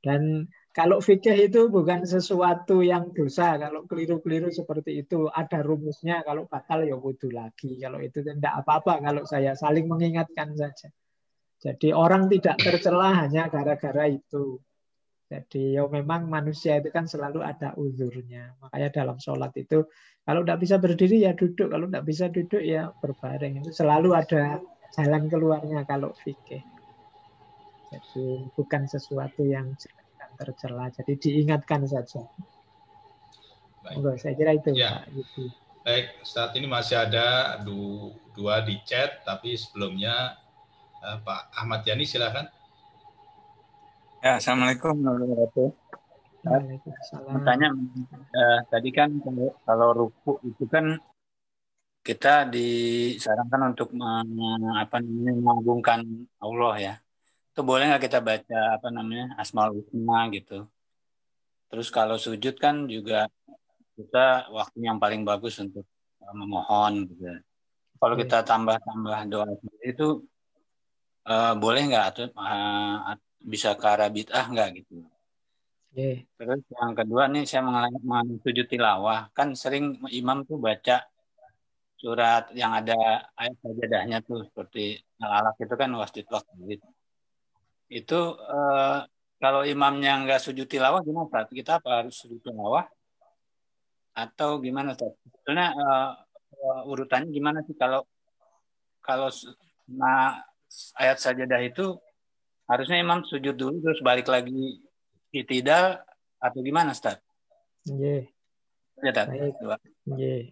[SPEAKER 1] Dan kalau fikih itu bukan sesuatu yang dosa. Kalau keliru-keliru seperti itu ada rumusnya. Kalau batal ya wudhu lagi. Kalau itu tidak apa-apa. Kalau saya saling mengingatkan saja. Jadi orang tidak tercela hanya gara-gara itu. Jadi ya memang manusia itu kan selalu ada uzurnya. Makanya dalam sholat itu kalau tidak bisa berdiri ya duduk. Kalau tidak bisa duduk ya berbaring. Itu selalu ada jalan keluarnya kalau fikih. Jadi bukan sesuatu yang tercela. Jadi diingatkan saja. Baik. Enggak, saya kira itu ya. Pak. Gitu.
[SPEAKER 3] Baik, saat ini masih ada du dua di chat, tapi sebelumnya uh, Pak Ahmad Yani silakan.
[SPEAKER 5] Ya, Assalamualaikum warahmatullahi wabarakatuh. Bertanya, uh, tadi kan kalau, kalau ruku itu kan kita disarankan untuk apa namanya mengagungkan Allah ya. Itu boleh nggak kita baca apa namanya asmaul husna gitu? Terus kalau sujud kan juga kita waktu yang paling bagus untuk uh, memohon gitu. Kalau kita tambah-tambah doa itu uh, boleh nggak atau uh, bisa ke arah bid'ah nggak gitu yeah. terus yang kedua nih saya mengalami sujud tilawah kan sering imam tuh baca surat yang ada ayat sajadahnya tuh seperti al-alaq itu kan wasjud waktu gitu itu uh, kalau imamnya nggak sujud tilawah gimana Pak? Kita apa harus sujud tilawah atau gimana Pak? Sebetulnya uh, uh, urutannya gimana sih kalau kalau nah ayat sajadah itu harusnya imam sujud dulu terus balik lagi tidak atau gimana Ustaz?
[SPEAKER 1] Iya.
[SPEAKER 5] Ya, yeah.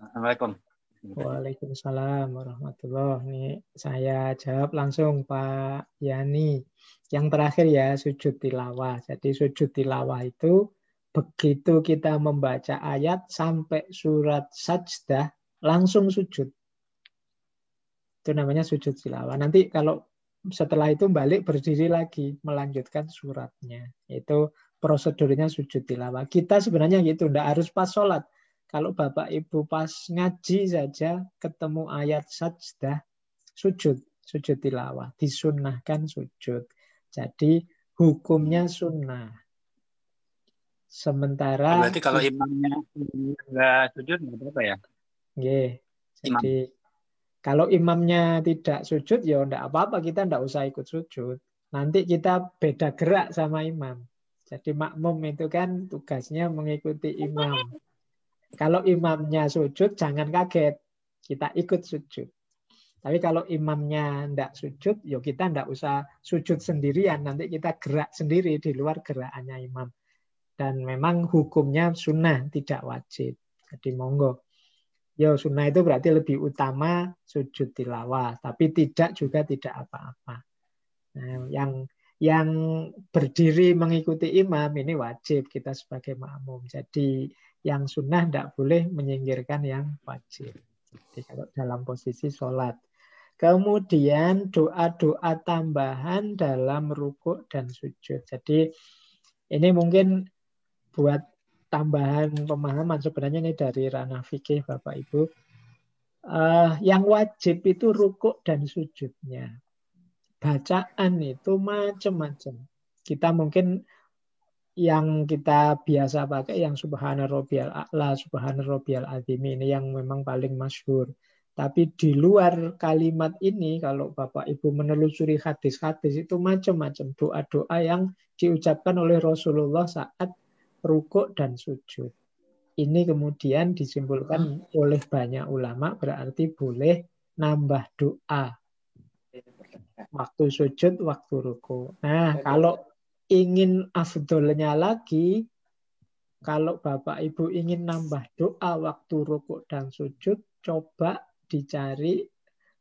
[SPEAKER 5] Assalamualaikum.
[SPEAKER 1] Waalaikumsalam warahmatullahi Ini saya jawab langsung Pak Yani. Yang terakhir ya sujud tilawah. Jadi sujud tilawah itu begitu kita membaca ayat sampai surat sajdah langsung sujud. Itu namanya sujud tilawah. Nanti kalau setelah itu balik berdiri lagi melanjutkan suratnya. Itu prosedurnya sujud tilawah. Kita sebenarnya gitu, tidak harus pas sholat kalau Bapak Ibu pas ngaji saja ketemu ayat sajdah, sujud, sujud tilawah, disunnahkan sujud. Jadi hukumnya sunnah. Sementara
[SPEAKER 5] oh, berarti kalau imamnya nggak sujud nggak apa-apa ya?
[SPEAKER 1] Yeah. Jadi Imam. Kalau imamnya tidak sujud ya enggak apa-apa kita enggak usah ikut sujud. Nanti kita beda gerak sama imam. Jadi makmum itu kan tugasnya mengikuti imam. Kalau imamnya sujud, jangan kaget. Kita ikut sujud. Tapi kalau imamnya tidak sujud, ya kita tidak usah sujud sendirian. Nanti kita gerak sendiri di luar gerakannya imam. Dan memang hukumnya sunnah, tidak wajib. Jadi monggo. Ya sunnah itu berarti lebih utama sujud tilawah. Tapi tidak juga tidak apa-apa. Nah, yang yang berdiri mengikuti imam ini wajib kita sebagai makmum. Jadi yang sunnah tidak boleh menyingkirkan yang wajib. Jadi kalau dalam posisi sholat. Kemudian doa-doa tambahan dalam rukuk dan sujud. Jadi ini mungkin buat tambahan pemahaman sebenarnya ini dari ranah fikih Bapak Ibu. Uh, yang wajib itu rukuk dan sujudnya. Bacaan itu macam-macam. Kita mungkin yang kita biasa pakai yang subhana rabbiyal a'la, subhana rabbiyal azim ini yang memang paling masyhur. Tapi di luar kalimat ini, kalau Bapak Ibu menelusuri hadis-hadis itu macam-macam doa-doa yang diucapkan oleh Rasulullah saat rukuk dan sujud. Ini kemudian disimpulkan oleh banyak ulama berarti boleh nambah doa. Waktu sujud, waktu ruku. Nah, kalau ingin afdolnya lagi, kalau Bapak Ibu ingin nambah doa waktu rukuk dan sujud, coba dicari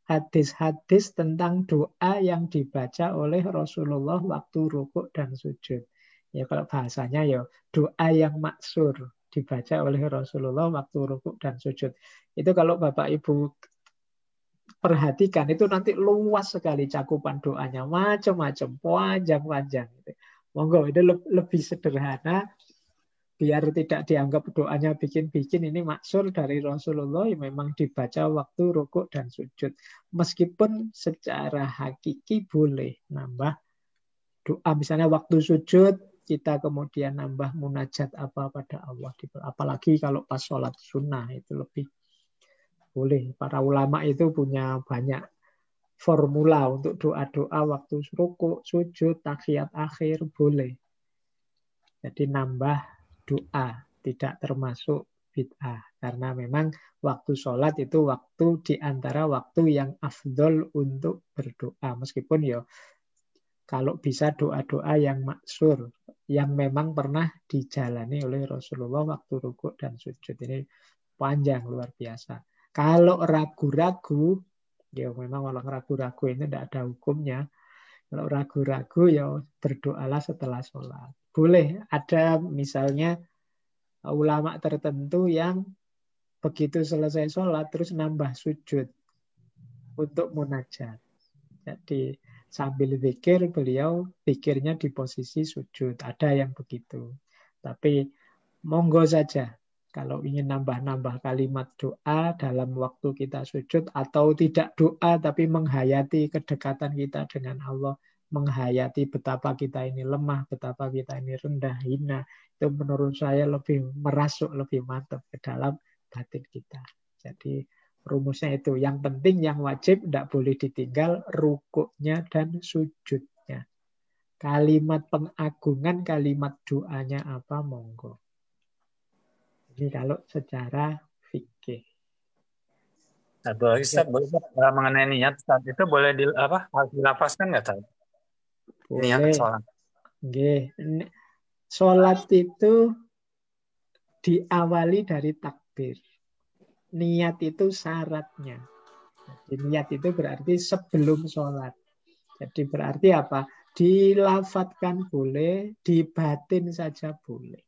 [SPEAKER 1] hadis-hadis tentang doa yang dibaca oleh Rasulullah waktu rukuk dan sujud. Ya kalau bahasanya ya doa yang maksur dibaca oleh Rasulullah waktu rukuk dan sujud. Itu kalau Bapak Ibu perhatikan itu nanti luas sekali cakupan doanya macam-macam panjang-panjang. Monggo itu lebih sederhana biar tidak dianggap doanya bikin-bikin ini maksur dari Rasulullah yang memang dibaca waktu rukuk dan sujud. Meskipun secara hakiki boleh nambah doa. Misalnya waktu sujud kita kemudian nambah munajat apa pada Allah. Apalagi kalau pas sholat sunnah itu lebih boleh. Para ulama itu punya banyak formula untuk doa-doa waktu rukuk, sujud, takhiyat akhir boleh. Jadi nambah doa, tidak termasuk bid'ah. Karena memang waktu sholat itu waktu di antara waktu yang afdol untuk berdoa. Meskipun ya kalau bisa doa-doa yang maksur, yang memang pernah dijalani oleh Rasulullah waktu rukuk dan sujud. Ini panjang, luar biasa. Kalau ragu-ragu, ya memang kalau ragu-ragu ini tidak ada hukumnya. Kalau ragu-ragu ya berdoalah setelah sholat. Boleh ada misalnya ulama tertentu yang begitu selesai sholat terus nambah sujud untuk munajat. Jadi sambil zikir beliau pikirnya di posisi sujud. Ada yang begitu. Tapi monggo saja kalau ingin nambah-nambah kalimat doa dalam waktu kita sujud atau tidak doa tapi menghayati kedekatan kita dengan Allah menghayati betapa kita ini lemah, betapa kita ini rendah, hina, itu menurut saya lebih merasuk, lebih mantap ke dalam batin kita. Jadi rumusnya itu. Yang penting, yang wajib tidak boleh ditinggal rukuknya dan sujudnya. Kalimat pengagungan, kalimat doanya apa, monggo. Ini kalau secara fikih.
[SPEAKER 5] Satu lagi, Ustaz, boleh mengenai niat saat itu boleh di, apa harus dilafaskan nggak, Ustaz?
[SPEAKER 1] Niat sholat. Oke. Sholat itu diawali dari takbir. Niat itu syaratnya. Jadi niat itu berarti sebelum sholat. Jadi berarti apa? Dilafatkan boleh, dibatin saja boleh.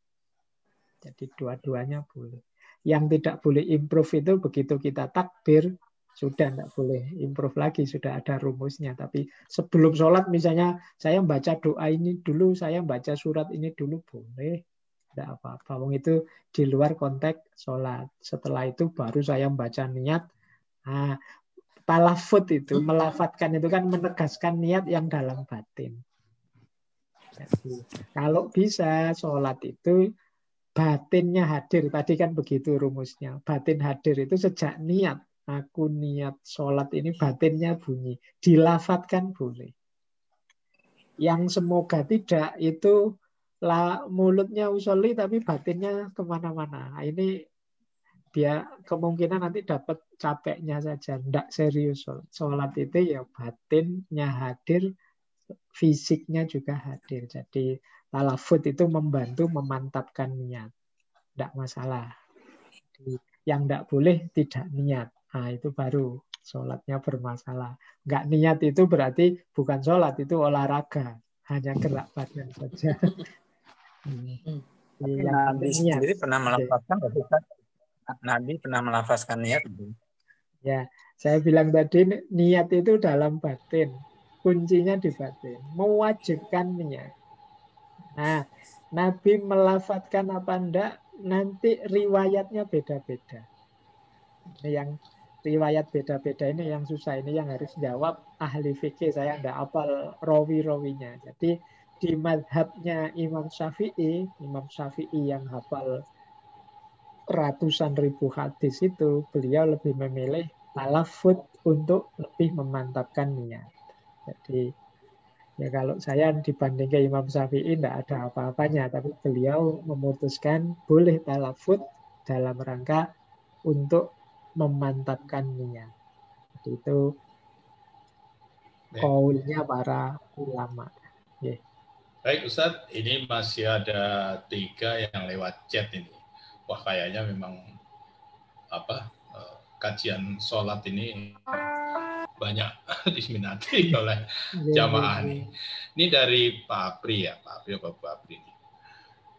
[SPEAKER 1] Jadi dua-duanya boleh. Yang tidak boleh improve itu begitu kita takbir, sudah tidak boleh improve lagi, sudah ada rumusnya. Tapi sebelum sholat misalnya saya baca doa ini dulu, saya baca surat ini dulu boleh. Tidak apa-apa. Wong itu di luar konteks sholat. Setelah itu baru saya baca niat. Nah, talafut itu, melafatkan itu kan menegaskan niat yang dalam batin. Jadi, kalau bisa sholat itu batinnya hadir. Tadi kan begitu rumusnya. Batin hadir itu sejak niat aku niat sholat ini batinnya bunyi. Dilafatkan boleh. Yang semoga tidak itu lah mulutnya usolli tapi batinnya ke mana-mana. Nah, ini dia kemungkinan nanti dapat capeknya saja. Tidak serius sholat itu ya batinnya hadir, fisiknya juga hadir. Jadi talafut itu membantu memantapkan niat. Tidak masalah. Yang tidak boleh tidak niat. Nah, itu baru sholatnya bermasalah. Nggak niat itu berarti bukan sholat, itu olahraga. Hanya gerak badan saja.
[SPEAKER 5] hmm. Nabi sendiri pernah melafazkan Nabi pernah melafazkan niat.
[SPEAKER 1] Ya, saya bilang tadi niat itu dalam batin. Kuncinya di batin. Mewajibkan niat. Nah, Nabi melafatkan apa enggak nanti riwayatnya beda-beda. Yang riwayat beda-beda ini yang susah ini yang harus jawab ahli fikih saya tidak apal rawi-rawinya. Jadi di madhabnya Imam Syafi'i, Imam Syafi'i yang hafal ratusan ribu hadis itu, beliau lebih memilih talafut untuk lebih memantapkan niat. Jadi ya kalau saya dibanding ke Imam Syafi'i tidak ada apa-apanya, tapi beliau memutuskan boleh talafut dalam rangka untuk memantapkan niat. Jadi itu kaulnya para ulama.
[SPEAKER 3] Baik Ustadz, ini masih ada tiga yang lewat chat ini. Wah kayaknya memang apa eh, kajian sholat ini banyak diminati oleh iya, jamaah iya, ini. Iya. Ini dari Pak Apri ya, Pak Apri apa Pak Apri ini.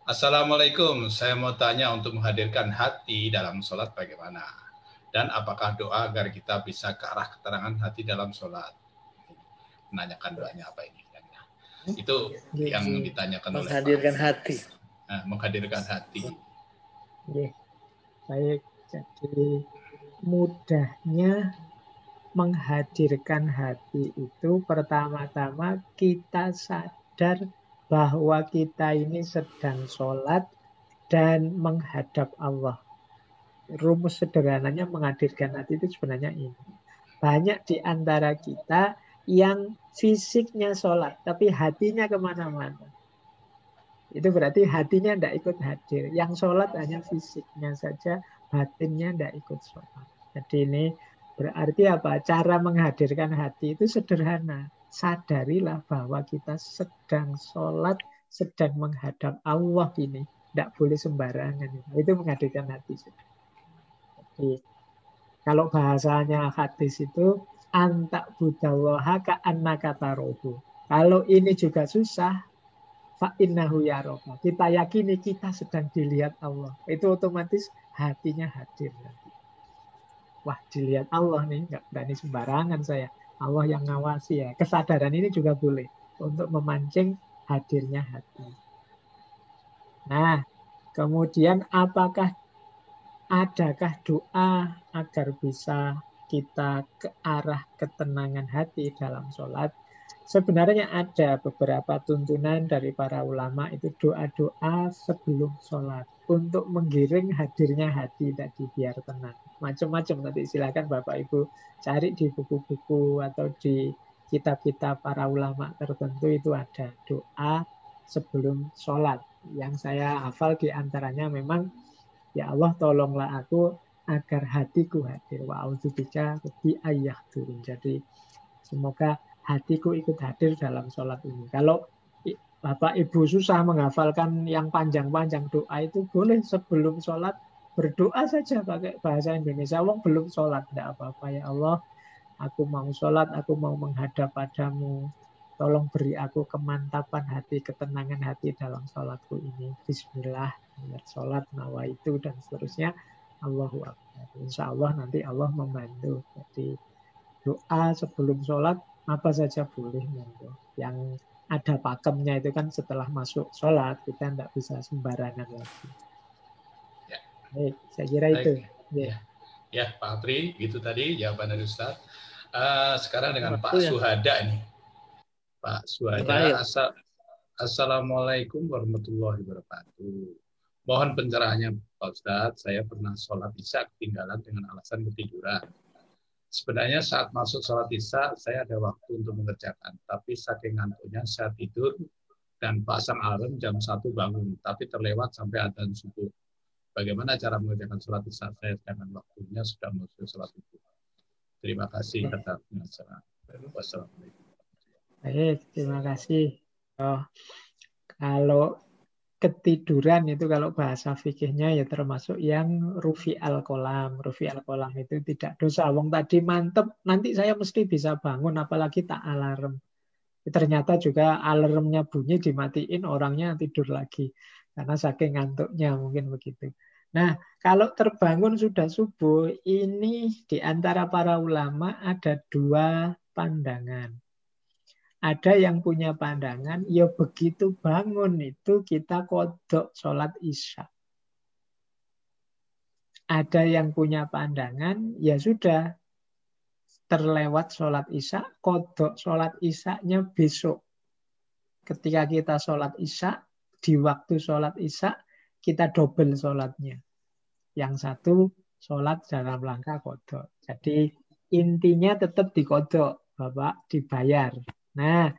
[SPEAKER 3] Assalamualaikum, saya mau tanya untuk menghadirkan hati dalam sholat bagaimana? Dan apakah doa agar kita bisa ke arah keterangan hati dalam sholat? Menanyakan doanya apa ini? Itu yang ditanyakan
[SPEAKER 6] oleh Menghadirkan hati.
[SPEAKER 3] Nah, menghadirkan hati.
[SPEAKER 1] Ya. Baik, jadi mudahnya menghadirkan hati itu pertama-tama kita sadar bahwa kita ini sedang sholat dan menghadap Allah rumus sederhananya menghadirkan hati itu sebenarnya ini. Banyak di antara kita yang fisiknya sholat, tapi hatinya ke mana-mana. Itu berarti hatinya tidak ikut hadir. Yang sholat hanya fisiknya saja, batinnya tidak ikut sholat. Jadi ini berarti apa? Cara menghadirkan hati itu sederhana. Sadarilah bahwa kita sedang sholat, sedang menghadap Allah ini. Tidak boleh sembarangan. Itu menghadirkan hati. Jadi, kalau bahasanya hadis itu antak budawaha ka kata rohu. Kalau ini juga susah, fa innahu yaroka. Kita yakini kita sedang dilihat Allah. Itu otomatis hatinya hadir. Wah, dilihat Allah nih, nggak berani sembarangan saya. Allah yang ngawasi ya. Kesadaran ini juga boleh untuk memancing hadirnya hati. Nah, kemudian apakah adakah doa agar bisa kita ke arah ketenangan hati dalam sholat? Sebenarnya ada beberapa tuntunan dari para ulama itu doa-doa sebelum sholat untuk menggiring hadirnya hati tadi biar tenang. Macam-macam nanti silakan Bapak Ibu cari di buku-buku atau di kitab-kitab para ulama tertentu itu ada doa sebelum sholat. Yang saya hafal di antaranya memang Ya Allah tolonglah aku agar hatiku hadir. Wa audzubika bi ayah turun. Jadi semoga hatiku ikut hadir dalam sholat ini. Kalau Bapak Ibu susah menghafalkan yang panjang-panjang doa itu boleh sebelum sholat berdoa saja pakai bahasa Indonesia. Wong belum sholat, tidak apa-apa ya Allah. Aku mau sholat, aku mau menghadap padamu. Tolong beri aku kemantapan hati, ketenangan hati dalam sholatku ini. Bismillah, sholat, nawa itu, dan seterusnya. Allahu Akbar. Insya Allah nanti Allah membantu. Jadi doa sebelum sholat, apa saja boleh. Monggo. Yang ada pakemnya itu kan setelah masuk sholat, kita tidak bisa sembarangan lagi. Ya. Baik, saya kira Baik. itu.
[SPEAKER 3] Ya. ya. ya, Pak Apri, itu tadi jawaban dari Ustaz. Uh, sekarang dengan Pak ya. Suhada ini. Pak Suhada. Asa Assalamualaikum warahmatullahi wabarakatuh. Mohon pencerahannya Pak Ustadz, saya pernah sholat isya ketinggalan dengan alasan ketiduran. Sebenarnya saat masuk sholat isya, saya ada waktu untuk mengerjakan. Tapi saking ngantuknya saya tidur dan pasang alarm jam 1 bangun. Tapi terlewat sampai adzan subuh. Bagaimana cara mengerjakan sholat isya saya dengan waktunya sudah masuk sholat itu. Terima kasih kata Wassalamualaikum.
[SPEAKER 1] Baik, terima kasih. Oh, kalau ketiduran itu kalau bahasa fikihnya ya termasuk yang rufi al kolam. Rufi al kolam itu tidak dosa. Wong tadi mantep, nanti saya mesti bisa bangun, apalagi tak alarm. Ternyata juga alarmnya bunyi dimatiin, orangnya tidur lagi. Karena saking ngantuknya mungkin begitu. Nah, kalau terbangun sudah subuh, ini di antara para ulama ada dua pandangan. Ada yang punya pandangan, ya begitu bangun itu kita kodok sholat isya. ada yang punya pandangan, ya sudah terlewat sholat isya, kodok sholat isya-nya besok. Ketika kita sholat isya, di waktu sholat isya, kita double sholatnya. Yang satu sholat dalam langkah kodok. Jadi intinya tetap dikodok, Bapak dibayar. Nah,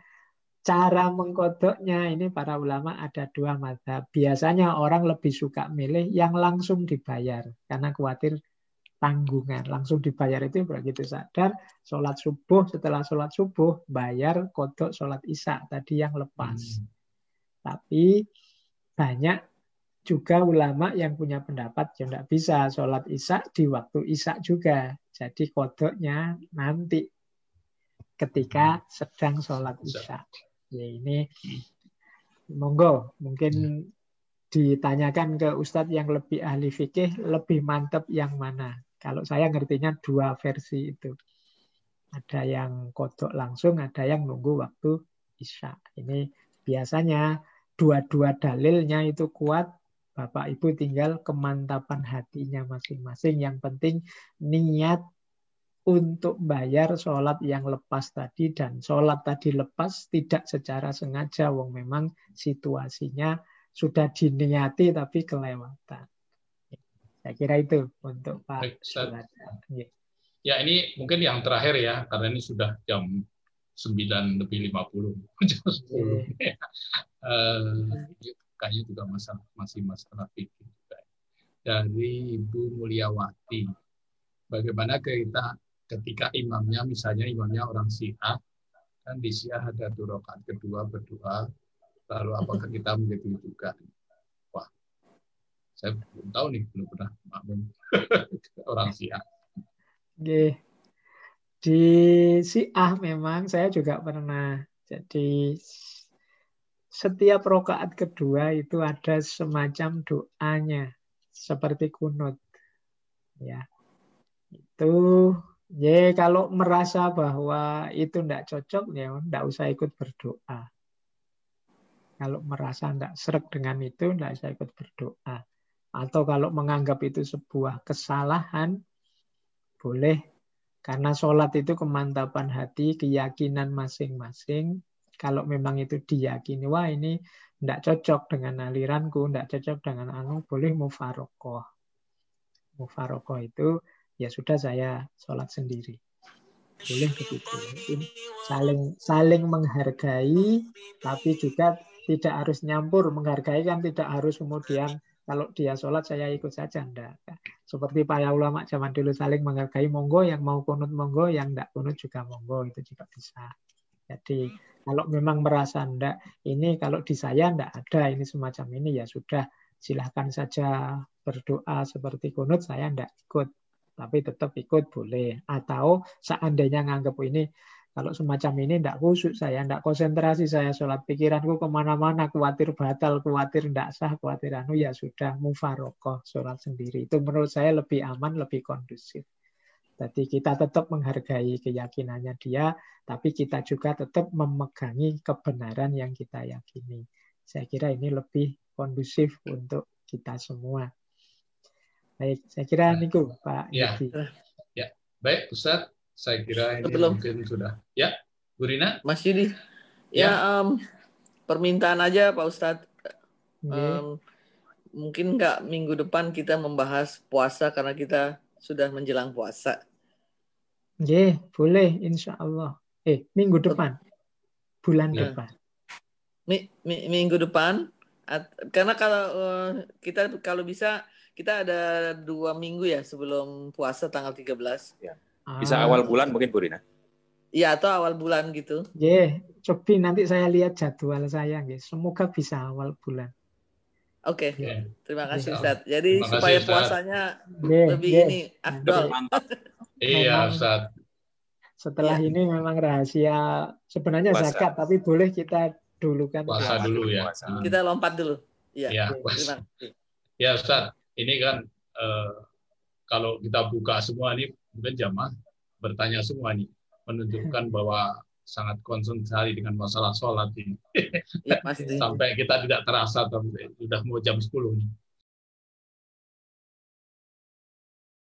[SPEAKER 1] cara mengkodoknya ini para ulama ada dua mata. Biasanya orang lebih suka milih yang langsung dibayar karena khawatir tanggungan. Langsung dibayar itu begitu sadar, sholat subuh, setelah sholat subuh, bayar kodok sholat isya tadi yang lepas. Hmm. Tapi banyak juga ulama yang punya pendapat ya tidak bisa sholat isya di waktu isya juga. Jadi kodoknya nanti ketika sedang sholat isya. Ya ini monggo mungkin ditanyakan ke Ustadz yang lebih ahli fikih lebih mantep yang mana. Kalau saya ngertinya dua versi itu. Ada yang kodok langsung, ada yang nunggu waktu isya. Ini biasanya dua-dua dalilnya itu kuat. Bapak Ibu tinggal kemantapan hatinya masing-masing. Yang penting niat untuk bayar sholat yang lepas tadi dan sholat tadi lepas tidak secara sengaja wong memang situasinya sudah diniati tapi kelewatan. Saya kira itu untuk Pak
[SPEAKER 3] Baik, Ya ini mungkin yang terakhir ya karena ini sudah jam 9 lebih 50 jam 10. Yeah. uh, kayaknya juga masalah masih masalah pikir dari Ibu Mulyawati. Bagaimana kita ketika imamnya misalnya imamnya orang Syiah kan di Syiah ada dua rakaat kedua berdoa lalu apakah kita menjadi juga? Wah saya belum tahu nih belum pernah makmum orang Syiah.
[SPEAKER 1] Oke. di Syiah memang saya juga pernah. Jadi setiap rokaat kedua itu ada semacam doanya seperti kunut. Ya itu Ya, kalau merasa bahwa itu tidak cocok, ya tidak usah ikut berdoa. Kalau merasa tidak serak dengan itu, tidak usah ikut berdoa. Atau kalau menganggap itu sebuah kesalahan, boleh. Karena sholat itu kemantapan hati, keyakinan masing-masing. Kalau memang itu diyakini, wah ini tidak cocok dengan aliranku, tidak cocok dengan anu, boleh mufarokoh. Mufarokoh itu ya sudah saya sholat sendiri. Boleh begitu. Saling saling menghargai, tapi juga tidak harus nyampur. Menghargai kan tidak harus kemudian kalau dia sholat saya ikut saja. Enggak. Seperti para ulama zaman dulu saling menghargai monggo, yang mau kunut monggo, yang enggak kunut juga monggo, itu juga bisa. Jadi kalau memang merasa enggak, ini kalau di saya enggak ada, ini semacam ini ya sudah silahkan saja berdoa seperti kunut, saya enggak ikut tapi tetap ikut boleh. Atau seandainya nganggap ini kalau semacam ini tidak khusyuk saya, tidak konsentrasi saya sholat pikiranku ke mana-mana, khawatir batal, khawatir tidak sah, khawatir anu ya sudah mufarokoh sholat sendiri. Itu menurut saya lebih aman, lebih kondusif. Jadi kita tetap menghargai keyakinannya dia, tapi kita juga tetap memegangi kebenaran yang kita yakini. Saya kira ini lebih kondusif untuk kita semua. Baik, saya kira nah, niku Pak
[SPEAKER 3] ya. Ya, baik Ustaz. Saya kira ini Belum. mungkin sudah. Ya, Bu Rina.
[SPEAKER 6] Mas Yudi. Ya, ya um, permintaan aja Pak Ustadz. Um, mungkin nggak minggu depan kita membahas puasa karena kita sudah menjelang puasa.
[SPEAKER 1] Ya, boleh insya Allah. Eh, minggu depan. Bulan ya. depan.
[SPEAKER 6] Mi, mi, minggu depan. karena kalau uh, kita kalau bisa kita ada dua minggu ya sebelum puasa tanggal 13. Ya.
[SPEAKER 2] Bisa ah. awal bulan mungkin Bu Rina.
[SPEAKER 6] Iya atau awal bulan gitu.
[SPEAKER 1] Ya, yeah. coba nanti saya lihat jadwal saya, guys. Semoga bisa awal bulan.
[SPEAKER 6] Oke, okay. yeah. terima kasih Ustaz. Jadi terima supaya Ustaz. puasanya yeah, lebih yeah. ini afdol.
[SPEAKER 3] iya Ustaz.
[SPEAKER 1] Setelah yeah. ini memang rahasia sebenarnya puasa. zakat, tapi boleh kita dulu kan.
[SPEAKER 3] Puasa dulu ya.
[SPEAKER 6] Kita lompat dulu. Iya.
[SPEAKER 3] Ya, terima kasih. Ya Ustaz ini kan eh, kalau kita buka semua ini mungkin jamaah bertanya semua nih menunjukkan bahwa sangat concern sekali dengan masalah sholat ini. Ya, Sampai kita tidak terasa sudah mau jam 10 nih.